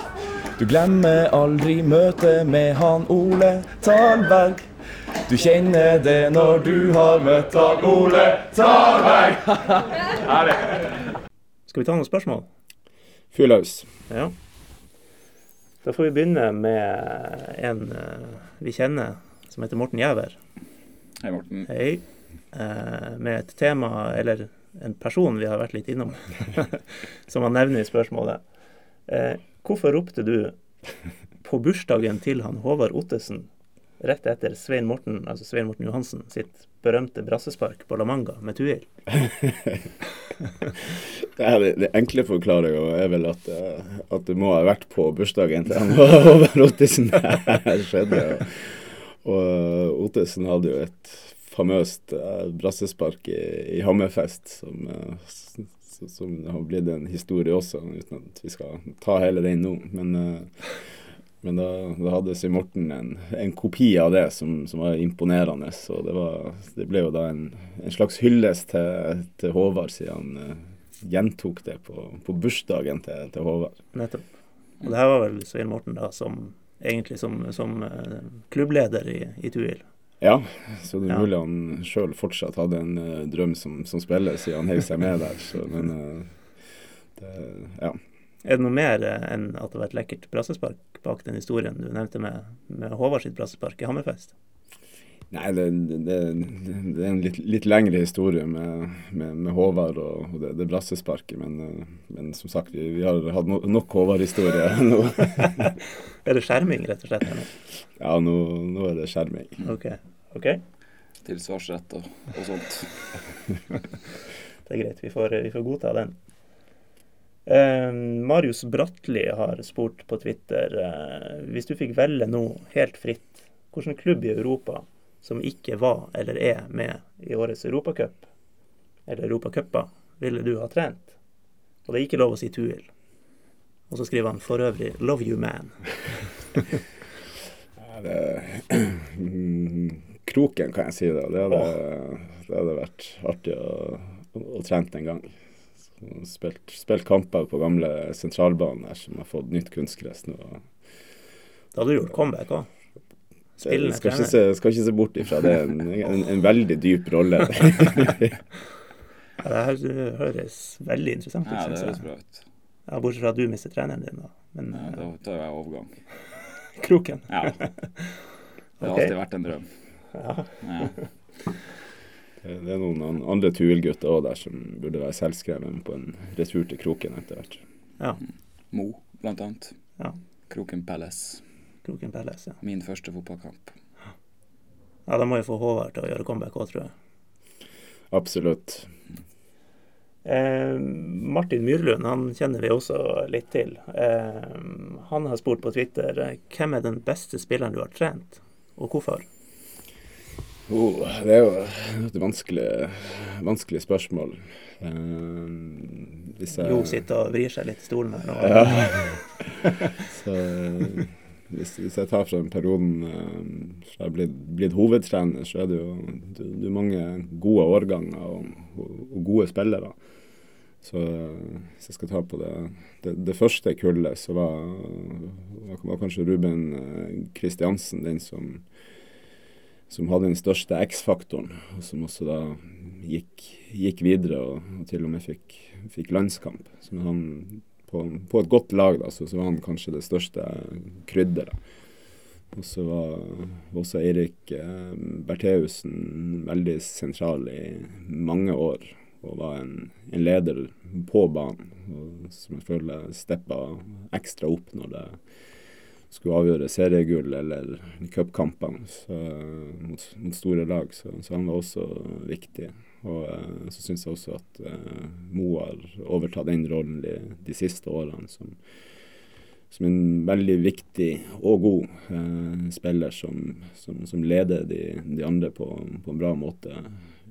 Du glemmer aldri møtet med han Ole Talberg. Du kjenner det når du har møtt Dag Ole Tarberg. Herlig. Skal vi ta noen spørsmål? Fyr løs. Ja. Da får vi begynne med en uh, vi kjenner, som heter Morten Gjæver. Hei, Morten. Hei. Uh, med et tema, eller en person vi har vært litt innom, som han nevner i spørsmålet. Uh, hvorfor ropte du på bursdagen til han Håvard Ottesen rett etter Svein Morten, altså Svein Morten Johansen sitt berømte brassespark på La Manga med Tuil. det, det, enkle forklaringa er vel at, eh, at, du må ha vært på bursdagen til han Håvard Ottesen. skjedde. Og, og Ottesen hadde jo et famøst eh, brassespark i, i Hammerfest som, eh, som har blitt en historie også, uten at vi skal ta hele den nå. Men, men da, da hadde Svein Morten en, en kopi av det som, som var imponerende. Så det, var, det ble jo da en, en slags hyllest til, til Håvard, siden han uh, gjentok det på, på bursdagen til, til Håvard. Nettopp. Og det her var vel Svein Morten da som egentlig som, som uh, klubbleder i, i Tuil. Ja, så det er Ja. mulig han sjøl fortsatt hadde en uh, drøm som, som spiller, siden han heiv seg med der. Så, men uh, det, ja. Er det noe mer eh, enn at det var et lekkert brassespark bak den historien du nevnte med, med Håvard sitt brassespark i Hammerfest? Nei, det, det, det er en litt, litt lengre historie med, med, med Håvard og, og det, det brassesparket. Men, eh, men som sagt, vi, vi har hatt no, nok Håvard-historie nå. Er det skjerming, rett og slett? Eller? Ja, nå, nå er det skjerming. OK. ok, Tilsvarsrett og, og sånt. Det er greit. Vi får, vi får godta den. Eh, Marius Bratli har spurt på Twitter eh, hvis du fikk velge nå helt fritt, hvilken klubb i Europa som ikke var eller er med i årets Europacup, eller Europacuper, ville du ha trent? Og det er ikke lov å si Tuil. Og så skriver han for øvrig 'Love you man'. Kroken, kan jeg si. det. Det hadde, det hadde vært artig å, å, å trene en gang. Spilt, spilt kamper på gamle sentralbanen her som har fått nytt kunstgress nå. Da hadde du gjort comeback òg. Spillende skal, ikke trener. se, skal ikke se bort ifra det. En, en, en veldig dyp rolle. Ja, det høres veldig interessant ut, Ja, det høres bra ut. Ja, bortsett fra at du mister treneren din, da. Men Ja, da tar jeg overgang. kroken. Ja. Det har alltid vært en drøm. Ja. Ja. Det det er noen andre Tuil-gutter òg der som burde være selvskreven på en retur til Kroken etter hvert. ja. Mo, blant annet. Ja. Kroken Palace. Kroken Palace, ja. Min første fotballkamp. Ja, da må jeg få Håvard til å gjøre comeback òg, tror jeg. Absolutt. Eh, Martin Myrlund han kjenner vi også litt til. Eh, han har spurt på Twitter eh, hvem er den beste spilleren du har trent, og hvorfor? Oh, det er jo et vanskelig, vanskelig spørsmål. Eh, hvis jeg Jo sitter og vrir seg litt i stolen her nå. Ja. Så hvis, hvis jeg tar fra den perioden eh, fra jeg blitt, blitt hovedtrener, så er det jo det, det mange gode årganger og, og, og gode spillere. Så eh, hvis jeg skal ta på det, det, det første kullet, så var, var, kanskje Ruben eh, Kristiansen den som, som hadde den største X-faktoren, og som også da gikk, gikk videre og, og til og med fikk, fikk landskamp. Som han på, på et godt lag da, så, så var han kanskje det største krydderet. Og så var også Eirik eh, Bertheussen veldig sentral i mange år. Og var en, en leder på banen, og som jeg føler steppa ekstra opp når det skulle avgjøre seriegull eller cupkampene mot, mot store lag. Så, så han var også viktig. Og eh, så syns jeg også at eh, Mo har overtatt den rollen de, de siste årene som, som en veldig viktig og god eh, spiller som, som, som leder de, de andre på, på en bra måte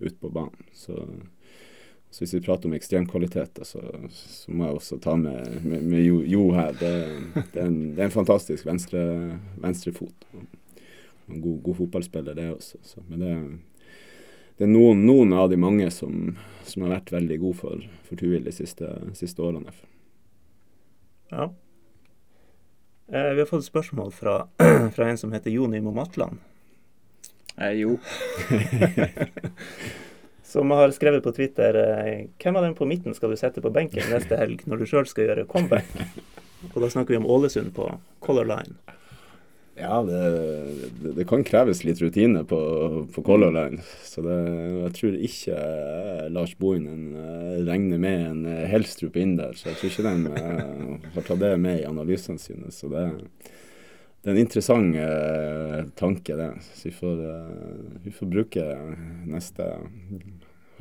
ut på banen. Så, så hvis vi prater om ekstremkvaliteter, så, så må jeg også ta med, med, med jo, jo her. Det, det, er en, det er en fantastisk venstre, venstrefot. En god, god fotballspiller, det også. Så, men det, det er noen, noen av de mange som, som har vært veldig gode for, for Tuil de siste, siste årene. Ja. Eh, vi har fått et spørsmål fra, fra en som heter Jon Imo Matland. Eh, jo. Som har skrevet på Twitter eh, Hvem av dem på midten skal du sette på benken neste helg når du sjøl skal gjøre comeback? Og da snakker vi om Ålesund på Color Line. Ja, det, det, kan kreves litt rutine på, på Color Line. Så det, jeg tror ikke eh, Lars Bohinen eh, regner med en Helstrup inn der. Så jeg tror ikke de har tatt det med i analysene sine. Så det, det er en interessant tanke, det. Så vi får, vi får bruke neste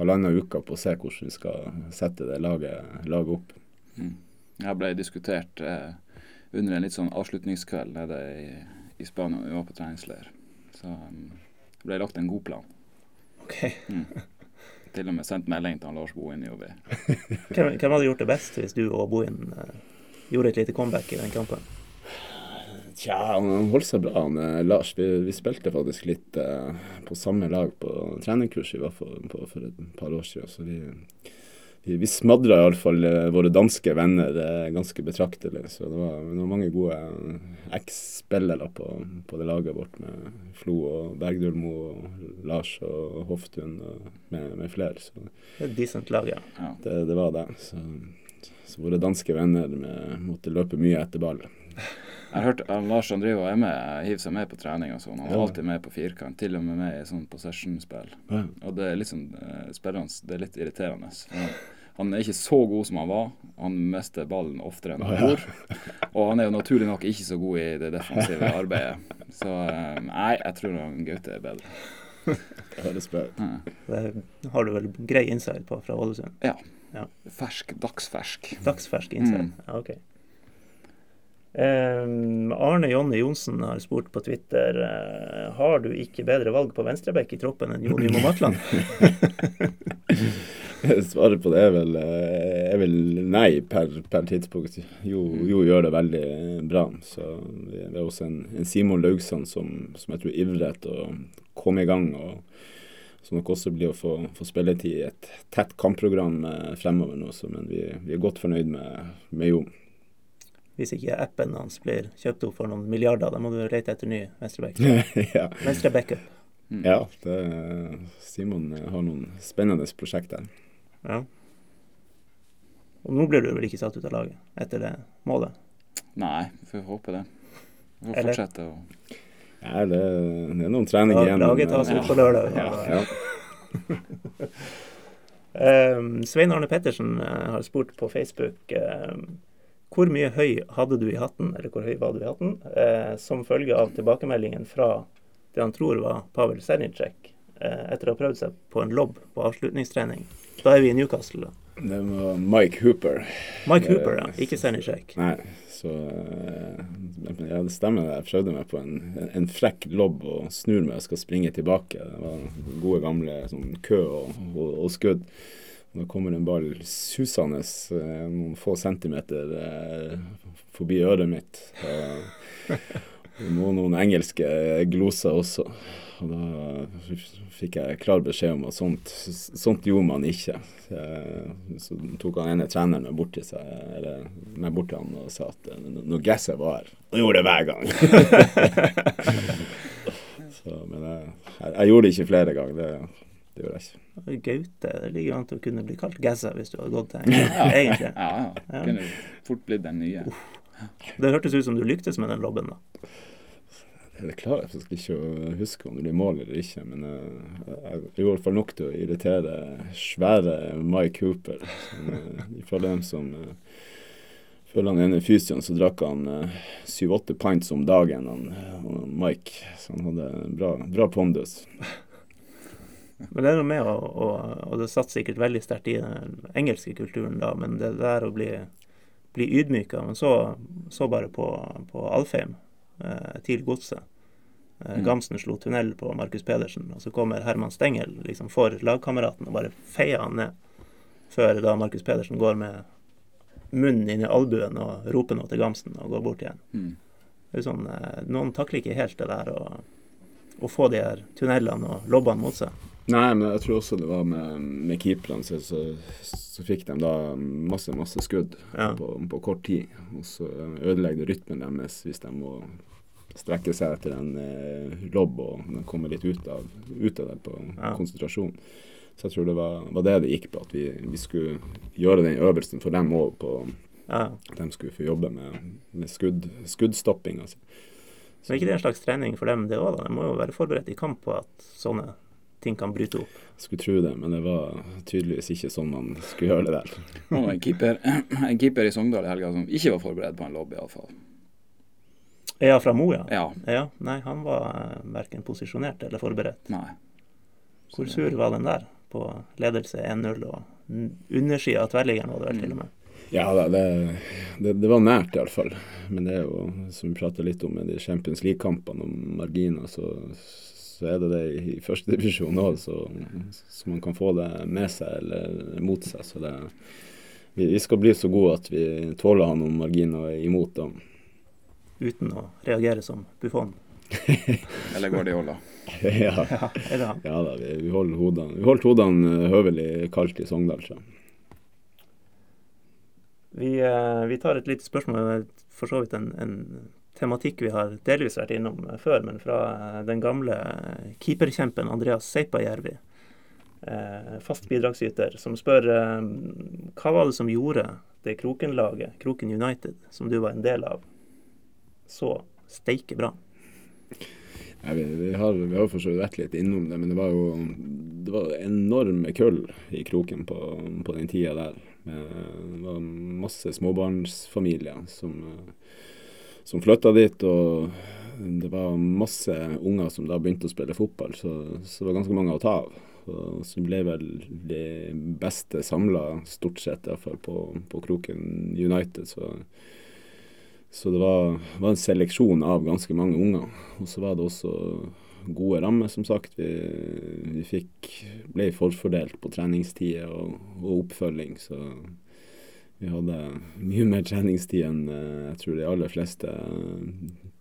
halvannen uke på å se hvordan vi skal sette det laget, laget opp. Mm. Jeg ble diskutert eh, under en litt sånn avslutningskveld nede i, i Spania. Vi var på treningsleir. Så um, det ble lagt en god plan. Ok. Til og med sendt melding til han Lars Bohin i OB. Hvem, hvem hadde gjort det best hvis du og Bohin eh, gjorde et lite comeback i den kampen? Tja, han holdt seg bra, han eh, Lars. Vi, vi spilte faktisk litt eh, på samme lag på treningskurs i hvert fall på, for et par år siden. Så vi, vi, vi smadra iallfall eh, våre danske venner eh, ganske betraktelig. Så det var, det var mange gode eh, eks-spillere på, på det laget vårt med Flo og Bergdølmo og Lars og Hoftun og med, med flere. Så Det er et decent lag, ja. Ja. det, det var det. Så, så våre danske venner med, måtte løpe mye etter ball. Jeg har hørt at Lars han driver og er med, hiver seg med på trening og sånn. Han er Ja. alltid med på firkant, til og med med i sånn possession-spill. Ja. Og det er litt sånn eh, spillende, det er litt irriterende. Han, han er ikke så god som han var. Han mister ballen oftere enn han ja. Og han er jo naturlig nok ikke så god i det defensive arbeidet. Så eh, nei, jeg tror han Gaute er bedre. Det høres bra ut. Det har du vel grei insight på fra Ålesund? Ja. Ja. Fersk, dagsfersk. Dagsfersk insight? Mm. Ja, ok. Ehm, Arne Jonny Johnsen har spurt på Twitter eh, Har du ikke bedre valg på venstrebekk i troppen enn Jon Nymo Matland. Svaret på det er vel, eh, er vel nei per, per tidspunkt. Jo, jo gjør det veldig bra. Så det er også en, en Simon Laugsand som, som jeg tror ivrer etter å komme i gang. og Som nok også blir å få, få spilletid i et tett kampprogram eh, fremover nå. Men vi, vi er godt fornøyd med, med Jo. Hvis ikke appen hans blir kjøpt opp for noen milliarder, da må du lete etter ny venstrebekk. ja. Venstre backup. Mm. ja det, Simon har noen spennende prosjekter. Ja. Og nå blir du vel ikke satt ut av laget etter det målet? Nei, vi får håpe det. Vi får Eller- fortsette å Ja, det, det er noen treninger igjen. Laget tas ut på lørdag. Ja, ja. Ehm, Svein Arne Pettersen eh, har spurt på Facebook ehm, hvor mye høy hadde du i hatten, eller hvor høy var du i hatten, eh, som følge av tilbakemeldingen fra det han tror var Pavel Sernicek, eh, etter å ha prøvd seg på en lobb på avslutningstrening. Da er vi i Newcastle, da. Det var Mike Hooper. Mike Hooper, ja. Eh, Ikke Sernicek. Nei, så eh, Ja, det stemmer. Jeg prøvde meg på en, en, en frekk lobb og snur meg og skal springe tilbake. Det var gode, gamle sånn kø og, og, og skudd. Da kommer en ball susende eh, noen få centimeter eh, forbi øret mitt. Og, må noen, engelske gloser også. Og da fikk jeg klar beskjed om at sånt, sånt gjorde man ikke. Så, tok han ene treneren meg bort til seg, eller meg bort til han og sa at eh, når gresset var her Og gjorde det hver gang. så, men jeg, jeg, jeg gjorde det ikke flere ganger. Det, det gjorde jeg ikke. Gaute det ligger an til å kunne bli kalt Gazza hvis du hadde gått til egentlig. Ja, ja. Ja. Kunne fort blitt den nye. Det hørtes ut som du lyktes med den lobben, da. Det klarer jeg faktisk ikke å huske om det blir mål eller ikke, men eh, jeg gjorde i hvert fall nok til å irritere svære Mike Cooper. Som, eh, Ifølge dem som uh, følger han ene fysioen, så drakk han syv-åtte pints om dagen, han, han Mike. Så han hadde bra, bra pondus. Men det er noe med å, å Og det satt sikkert veldig sterkt i den engelske kulturen da, men det der å bli, bli ydmyka Men så, så bare på, på Alfheim eh, til godset. Eh, Mm. Gamsen slo tunnel på Markus Pedersen, og så kommer Herman Stengel liksom for lagkameraten og bare feier han ned. Før da Markus Pedersen går med munnen inn i albuen og roper noe til Gamsen og går bort igjen. Mm. Det er sånn, eh, Noen takler ikke helt det der å få de her tunnelene og lobbene mot seg. Nei, men jeg tror også det var med, med keeperne, så, så, så fikk de da masse, masse skudd Ja. på, på kort tid. Og så ødelegger det rytmen deres hvis de må strekke seg etter en eh, lobb og de kommer litt ut av, ut av det på Ja. konsentrasjon. Så jeg tror det var, var det det gikk på, at vi, vi skulle gjøre den øvelsen for dem òg på Ja. at de skulle få jobbe med, med skudd, skuddstopping. Altså. Så er ikke det en slags trening for dem, det òg? De må jo være forberedt i kamp på at sånne ting kan bryte opp. Skulle tro det, men det var tydeligvis ikke sånn man skulle gjøre det der. Og en keeper, en keeper i Sogndal i helga som ikke var forberedt på en lobb, iallfall. Ja, fra Mo, ja. Ja. ja. Nei, han var eh, verken posisjonert eller forberedt. Nei. Hvor sur var den der? På ledelse 1-0 og undersida av tverrliggeren var det vel til og med. Ja da, det, det, det var nært iallfall. Men det er jo, som vi prata litt om med de Champions League-kampene og marginer, så, så er det det i førstedivisjon òg, så, så man kan få det med seg eller mot seg. Så det, vi, vi skal bli så gode at vi tåler han noen marginer imot dem. Uten å reagere som Buffon. Eller Guardiola. ja. Ja? Ja da, vi, vi holder hodene Vi holdt hodene eh, høvelig kaldt i Sogndal. Vi, eh, vi tar et lite spørsmål, for så vidt en, en tematikk vi har delvis vært innom eh, før, men fra eh, den gamle eh, keeperkjempen Andreas Seipajärvi. Fast bidragsyter, som spør hva var det som gjorde det Kroken-laget, Kroken United, som du var en del av, så steike bra? Nei, vi, vi har, vi har for så vidt vært litt innom det, men det var jo det var enorme kull i Kroken på, på den tida der. Det var masse småbarnsfamilier som, som flytta dit. Og det var masse unger som da begynte å spille fotball, så, så det var ganske mange å ta av. Og så ble vel de beste samla, stort sett iallfall, på, på Kroken United. Så så det var, var en seleksjon av ganske mange unger. Og så var det også gode rammer, som sagt. Vi, vi fikk, ble forfordelt på treningstider og, og, oppfølging. Så vi hadde mye mer treningstid enn eh, jeg tror de aller fleste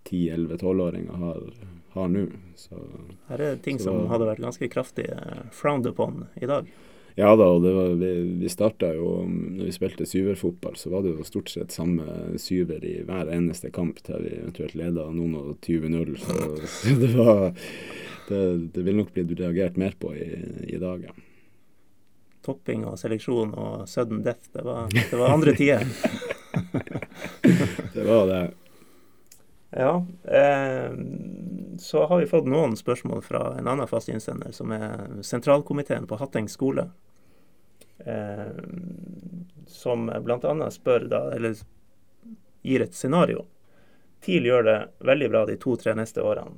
10-11-12-åringer har, har nå. Så, Her er ting Så som hadde vært ganske kraftig eh, frowned upon i dag. Ja da, og det var, vi, vi starta jo Når vi spilte syverfotball, så var det jo stort sett samme syver i hver eneste kamp til vi eventuelt leda noen og 20-0. Så, så det var det, det vil nok blitt reagert mer på i, i dag, ja. Topping og seleksjon og sudden death, det var, det var andre tider. Det var det. Ja. Eh, så har vi fått noen spørsmål fra en annen fast innsender, som er sentralkomiteen på Hatteng skole. Eh, som bl.a. spør da, eller gir et scenario. TIL gjør det veldig bra de to-tre neste årene.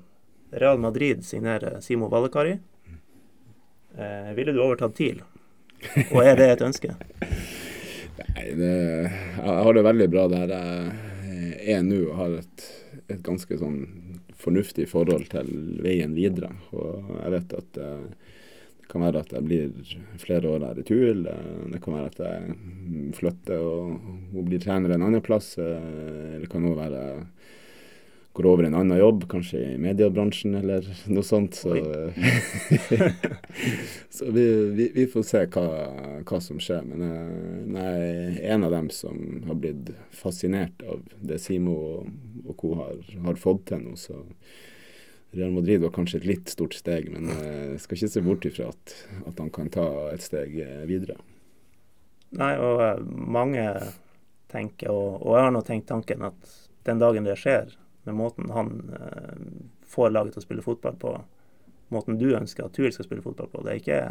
Real Madrid signerer Simo Valekari. Eh, ville du overtatt TIL? Og er det et ønske? Nei, det, jeg har det veldig bra der jeg er nå og har et, et ganske sånn fornuftig forhold til veien videre. Og jeg vet at det, det kan være at jeg blir flere år her i Tuil. Det, kan være at jeg flytter og, og blir trener en annen plass. eh, Eller det kan også være går over i en annen jobb, kanskje i mediebransjen eller noe sånt. Så, så vi, vi, vi får se hva, hva som skjer. Men jeg, er en av dem som har blitt fascinert av det Simo og, og co. Har, har fått til nå. Så Real Madrid var kanskje et litt stort steg, men jeg skal ikke se bort ifra at, at han kan ta et steg videre. Nei, og eh, mange tenker, og, og jeg har nå tenkt tanken, at den dagen det skjer, med måten han eh, får laget til å spille fotball på, måten du ønsker at Tuil skal spille fotball på, det er ikke,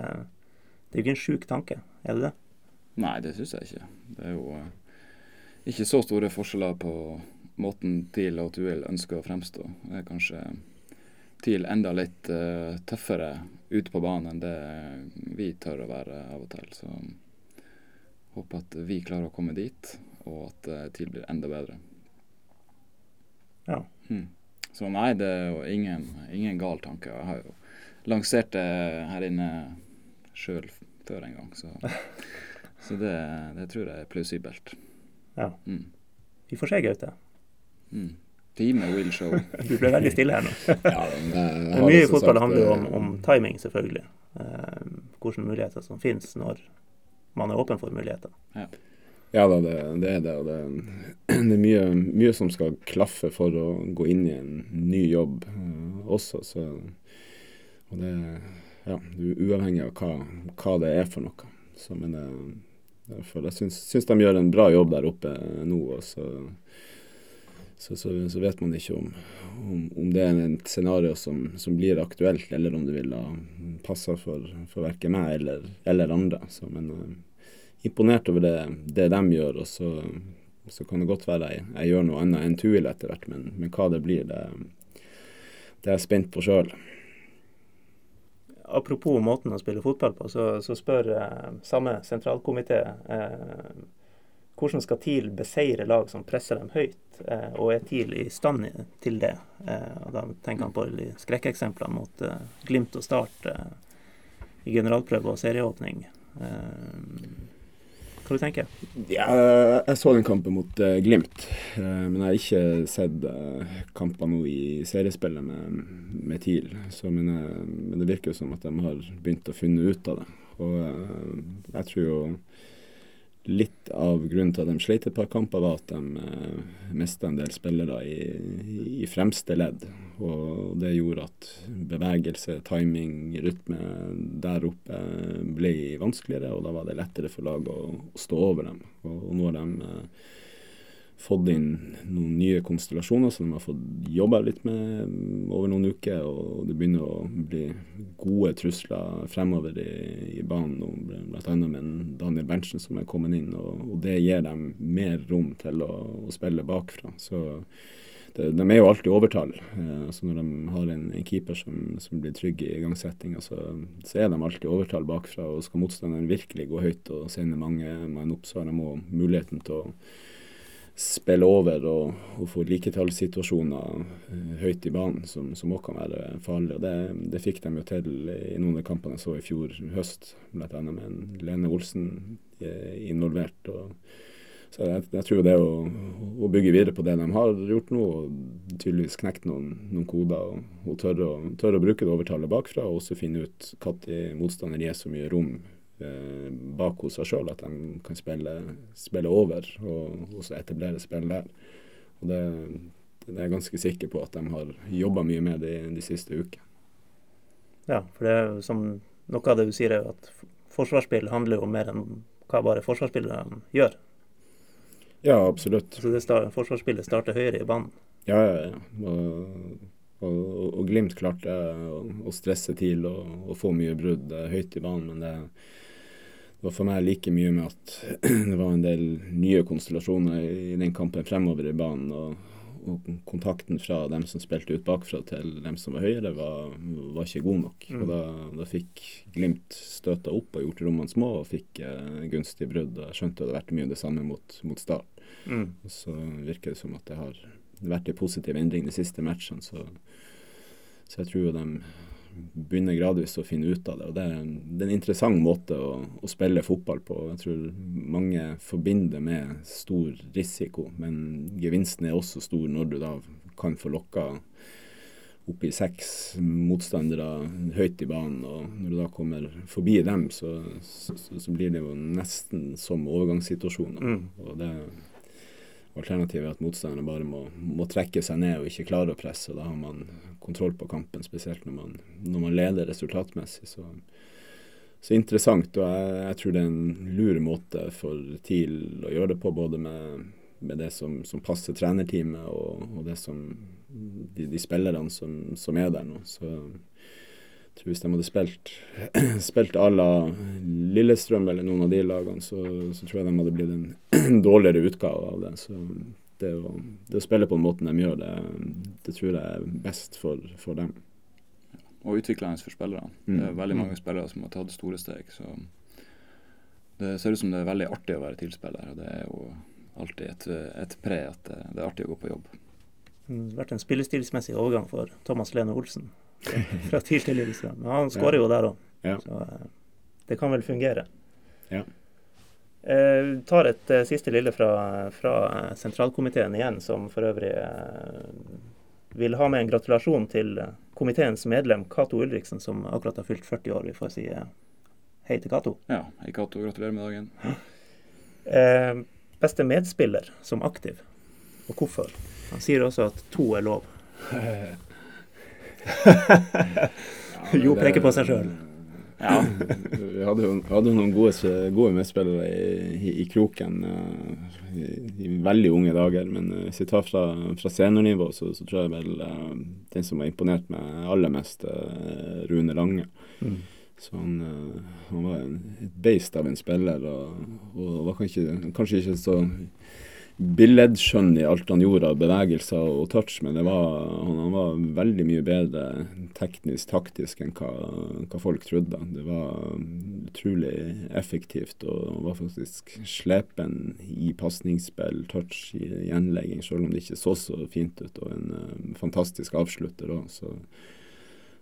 det er ikke en sjuk tanke, er det det? Nei, det syns jeg ikke. Det er jo eh, ikke så store forskjeller på måten TIL og Tuil ønsker å fremstå. Det er kanskje TIL enda litt eh, tøffere ute på banen enn det vi tør å være av og til. Så håper at vi klarer å komme dit, og at eh, TIL blir enda bedre. Ja. Mm. Så nei, det er ingen, ingen gal tanke. Jeg har jo lansert det her inne sjøl før en gang, så, så det, det tror jeg er plausibelt. Ja. Mm. Vi får se, Gaute. Mm. Time will show. Du ble veldig stille her nå. Ja, men det, det mye i fotball handler om, eh, om timing, selvfølgelig. Eh, hvilke muligheter som finnes når man er åpen for muligheter. Ja da, det, det er det. Og det, det er mye, mye som skal klaffe for å gå inn i en ny jobb eh, også. Så, og det ja, du er uavhengig av hva, hva det er for noe. Så, men det, derfor, jeg syns, syns de gjør en bra jobb der oppe nå. Og så, så, så, så vet man ikke om, om, om det er et scenario som, som blir aktuelt, eller om det ville passa for, for verken meg eller, eller andre. Men eh, imponert over det, det de gjør. Og så, så kan det godt være jeg, jeg gjør noe annet enn Tuil etter hvert, men, men hva det blir, det, det er jeg spent på sjøl. Apropos måten å spille fotball på, så, så spør eh, samme sentralkomité eh, hvordan skal TIL beseire lag som presser dem høyt, eh, og er TIL i stand til det? Eh, og Da tenker han på de skrekkeksemplene mot eh, Glimt og Start eh, i generalprøve og serieåpning. Eh, hva du tenker Ja, jeg så den kampen mot uh, Glimt, Uh, men jeg har ikke sett uh, kamper nå i seriespillet med, med TIL. Så, men, eh, men det virker jo som at de har begynt å finne ut av det. Og eh, jeg tror jo litt av grunnen til at de sleit et par kamper, var at de eh, mista en del spillere i, i fremste ledd. Og det gjorde at bevegelse, timing, rytme der oppe ble vanskeligere, og da var det lettere for laget å, å stå over dem. Og, og nå har de eh, fått inn noen nye konstellasjoner som de har fått jobba litt med over noen uker, og det begynner å bli gode trusler fremover i, i banen, bl.a. med Daniel Berntsen som er kommet inn, og, og det gir dem mer rom til å, å spille bakfra. Så det, de er jo alltid overtall. Eh, altså når de har en, en keeper som, som, blir trygg i igangsettinga, så, så, er de alltid overtall bakfra. og Skal motstanderen virkelig gå høyt og sende mange mann opp, så har de òg muligheten til å spille over og, og få liketallssituasjoner uh, høyt i banen, som også kan være farlig. og det, det, fikk de jo til i noen av kampene jeg så i fjor høst, bl.a. med en Lene Olsen uh, involvert. så jeg, jeg, tror det å, å, bygge videre på det de har gjort nå, og tydeligvis knekt noen, noen koder og, og tørre, å, tørre, å, bruke det overtallet bakfra, og også finne ut når motstander gir så mye rom eh, bak hos seg sjøl at de kan spille, spille over og, og så etablere spill der. Og det, det, er jeg ganske sikker på at de har jobba mye med det de siste ukene. Ja, for det er som noe av det du sier er jo at forsvarsspill handler jo mer enn hva bare forsvarsspillerne gjør. Ja, absolutt. Så det start, forsvarsspillet starter høyere i banen? Ja, ja, ja. Og, og, og Glimt klarte å, å stresse til og, og, få mye brudd høyt i banen, men det, det var for meg like mye med at det var en del nye konstellasjoner i den kampen fremover i banen. og og kontakten fra dem som spilte ut bakfra til dem som var høyere, var, var ikke god nok. Mm. Og da, da, fikk Glimt støta opp og gjort rommene små og fikk eh, gunstige brudd. Og jeg skjønte det hadde vært mye det samme mot, mot Start. Mm. Og så virker det som at det har vært en positiv endring de siste matchene. Så, så jeg tror jo de begynner gradvis å finne ut av det. og Det er en, det er en interessant måte å, å, spille fotball på. Jeg tror mange forbinder med stor risiko, men gevinsten er også stor når du da kan få lokka opp i seks motstandere høyt i banen. og Når du da kommer forbi dem, så, så, så blir det jo nesten som overgangssituasjoner. Mm. og det Alternativet er at motstanderne bare må, må, trekke seg ned og ikke klare å presse. og Da har man kontroll på kampen, spesielt når man, når man leder resultatmessig. Så, så interessant. og jeg, jeg, tror det er en lur måte for TIL å gjøre det på, både med, med det som, som, passer trenerteamet og, og det som de, de spillerne som, som, er der nå. Så tror hvis de hadde spilt, spilt à la Lillestrøm eller noen av de lagene, så, så tror jeg de hadde blitt en dårligere utgave av det. Så det å, det å, spille på den måten de gjør, det, det tror jeg er best for, for dem. Og utviklende for spillerne. Mm. Det er veldig mange spillere som har tatt store steg. Så det ser ut som det er veldig artig å være tilspiller. Og det er jo alltid et, et pre at det, det, er artig å gå på jobb. Det har vært en spillestilsmessig overgang for Thomas Lene Olsen fra TIL til Lillestrøm. Men han skårer ja. jo der òg, ja. så eh, det kan vel fungere. Ja. Eh, tar et eh, siste lille fra, fra, sentralkomiteen igjen, som for øvrig eh, vil ha med en gratulasjon til eh, komiteens medlem Cato Ulriksen, som akkurat har fylt 40 år. Vi får si eh, hei til Cato. Ja, hei Cato. Gratulerer med dagen. beste medspiller som aktiv, og hvorfor? Han sier også at to er lov. jo peker på seg sjøl. Ja. Vi hadde jo hadde noen gode, gode medspillere i, i, i kroken uh, i, i, veldig unge dager. Men uh, hvis vi tar fra, fra seniornivå, så, så, tror jeg vel uh, den som har imponert meg aller mest, Rune Lange. Mm. Så han, han, var en, et beist av en spiller, og, og var kanskje, kanskje ikke så billedskjønn i alt han gjorde av bevegelser og touch, men var, han, han var veldig mye bedre teknisk, taktisk enn hva, hva folk trodde. Det var utrolig effektivt og var faktisk slepen i pasningsspill, touch, i gjenlegging, selv om det ikke så så fint ut. Og en uh, fantastisk avslutter òg. Så,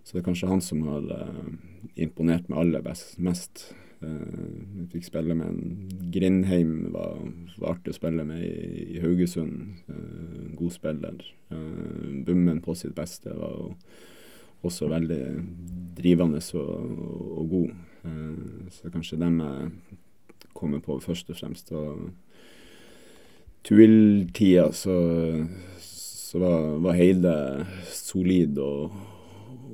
så, det er kanskje han som har uh, imponert meg aller best, mest. Vi fikk spille med en Grindheim, var, var artig å spille med i, i Haugesund. God spiller. Bummen på sitt beste var også veldig drivende og, og god. Så kanskje dem jeg kommer på først og fremst. Og Tuil-tida så, så var, var Heide solid og,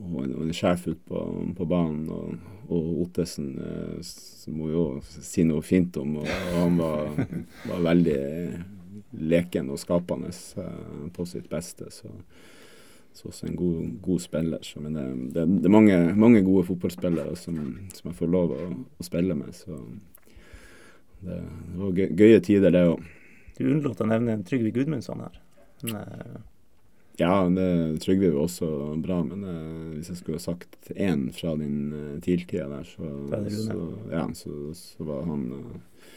og en sjef ute på, på banen. og og Ottesen eh, må jo si noe fint om. Og, han var, var, veldig leken og skapende eh, på sitt beste. Så, så også en god, god spiller. Så, men det, det, det, er mange, mange gode fotballspillere som, som, jeg får lov å, å spille med. Så det, det var gøy, gøye tider, det òg. Du unnlot å nevne Trygve Gudmundsson her. Men, eh, ja, det Trygve var også bra, men uh, hvis jeg skulle ha sagt én fra din uh, TIL-tida der, så, så, ja, så, så, var han uh,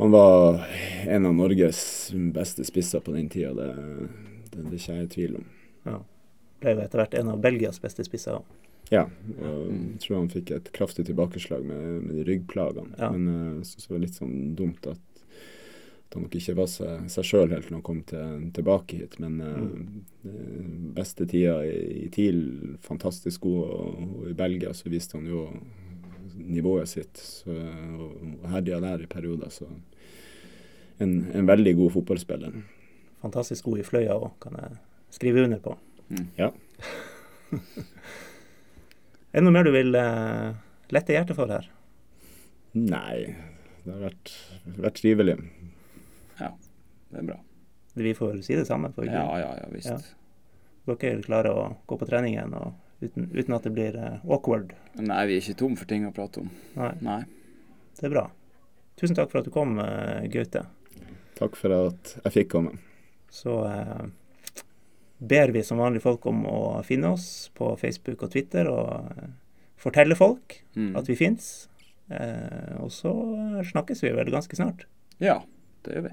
Han var en av Norges beste spisser på den tida, det, det, det er ikke jeg i tvil om. Ja. Ble jo etter hvert en av Belgias beste spisser òg. Ja, og jeg tror han fikk et kraftig tilbakeslag med, med de ryggplagene. Ja. Men så uh, syns det var litt sånn dumt at han nok ikke var seg, seg sjøl helt når han kom til, tilbake hit. Men eh, mm. beste tida i, i TIL, fantastisk god, og, og, i Belgia så viste han jo nivået sitt. Så, og, og herja der i perioder. Så en, en, veldig god fotballspiller. Fantastisk god i fløya òg, kan jeg skrive under på. Mm. Ja. er det noe mer du vil uh, lette hjertet for her? Nei, det har vært, vært trivelig. Ja, det er bra. Vi får si det samme? For ja, ja, ja, visst. Ja. Dere klarer å gå på trening igjen og, uten, uten, at det blir uh, awkward? Nei, vi er ikke tom for ting å prate om. Nei. Nei. Det er bra. Tusen takk for at du kom, uh, Gaute. Takk for at jeg fikk komme. Så eh, ber vi som vanlige folk om å finne oss på Facebook og Twitter og fortelle folk mm. at vi fins. og så snakkes vi vel ganske snart. Ja, det gjør vi.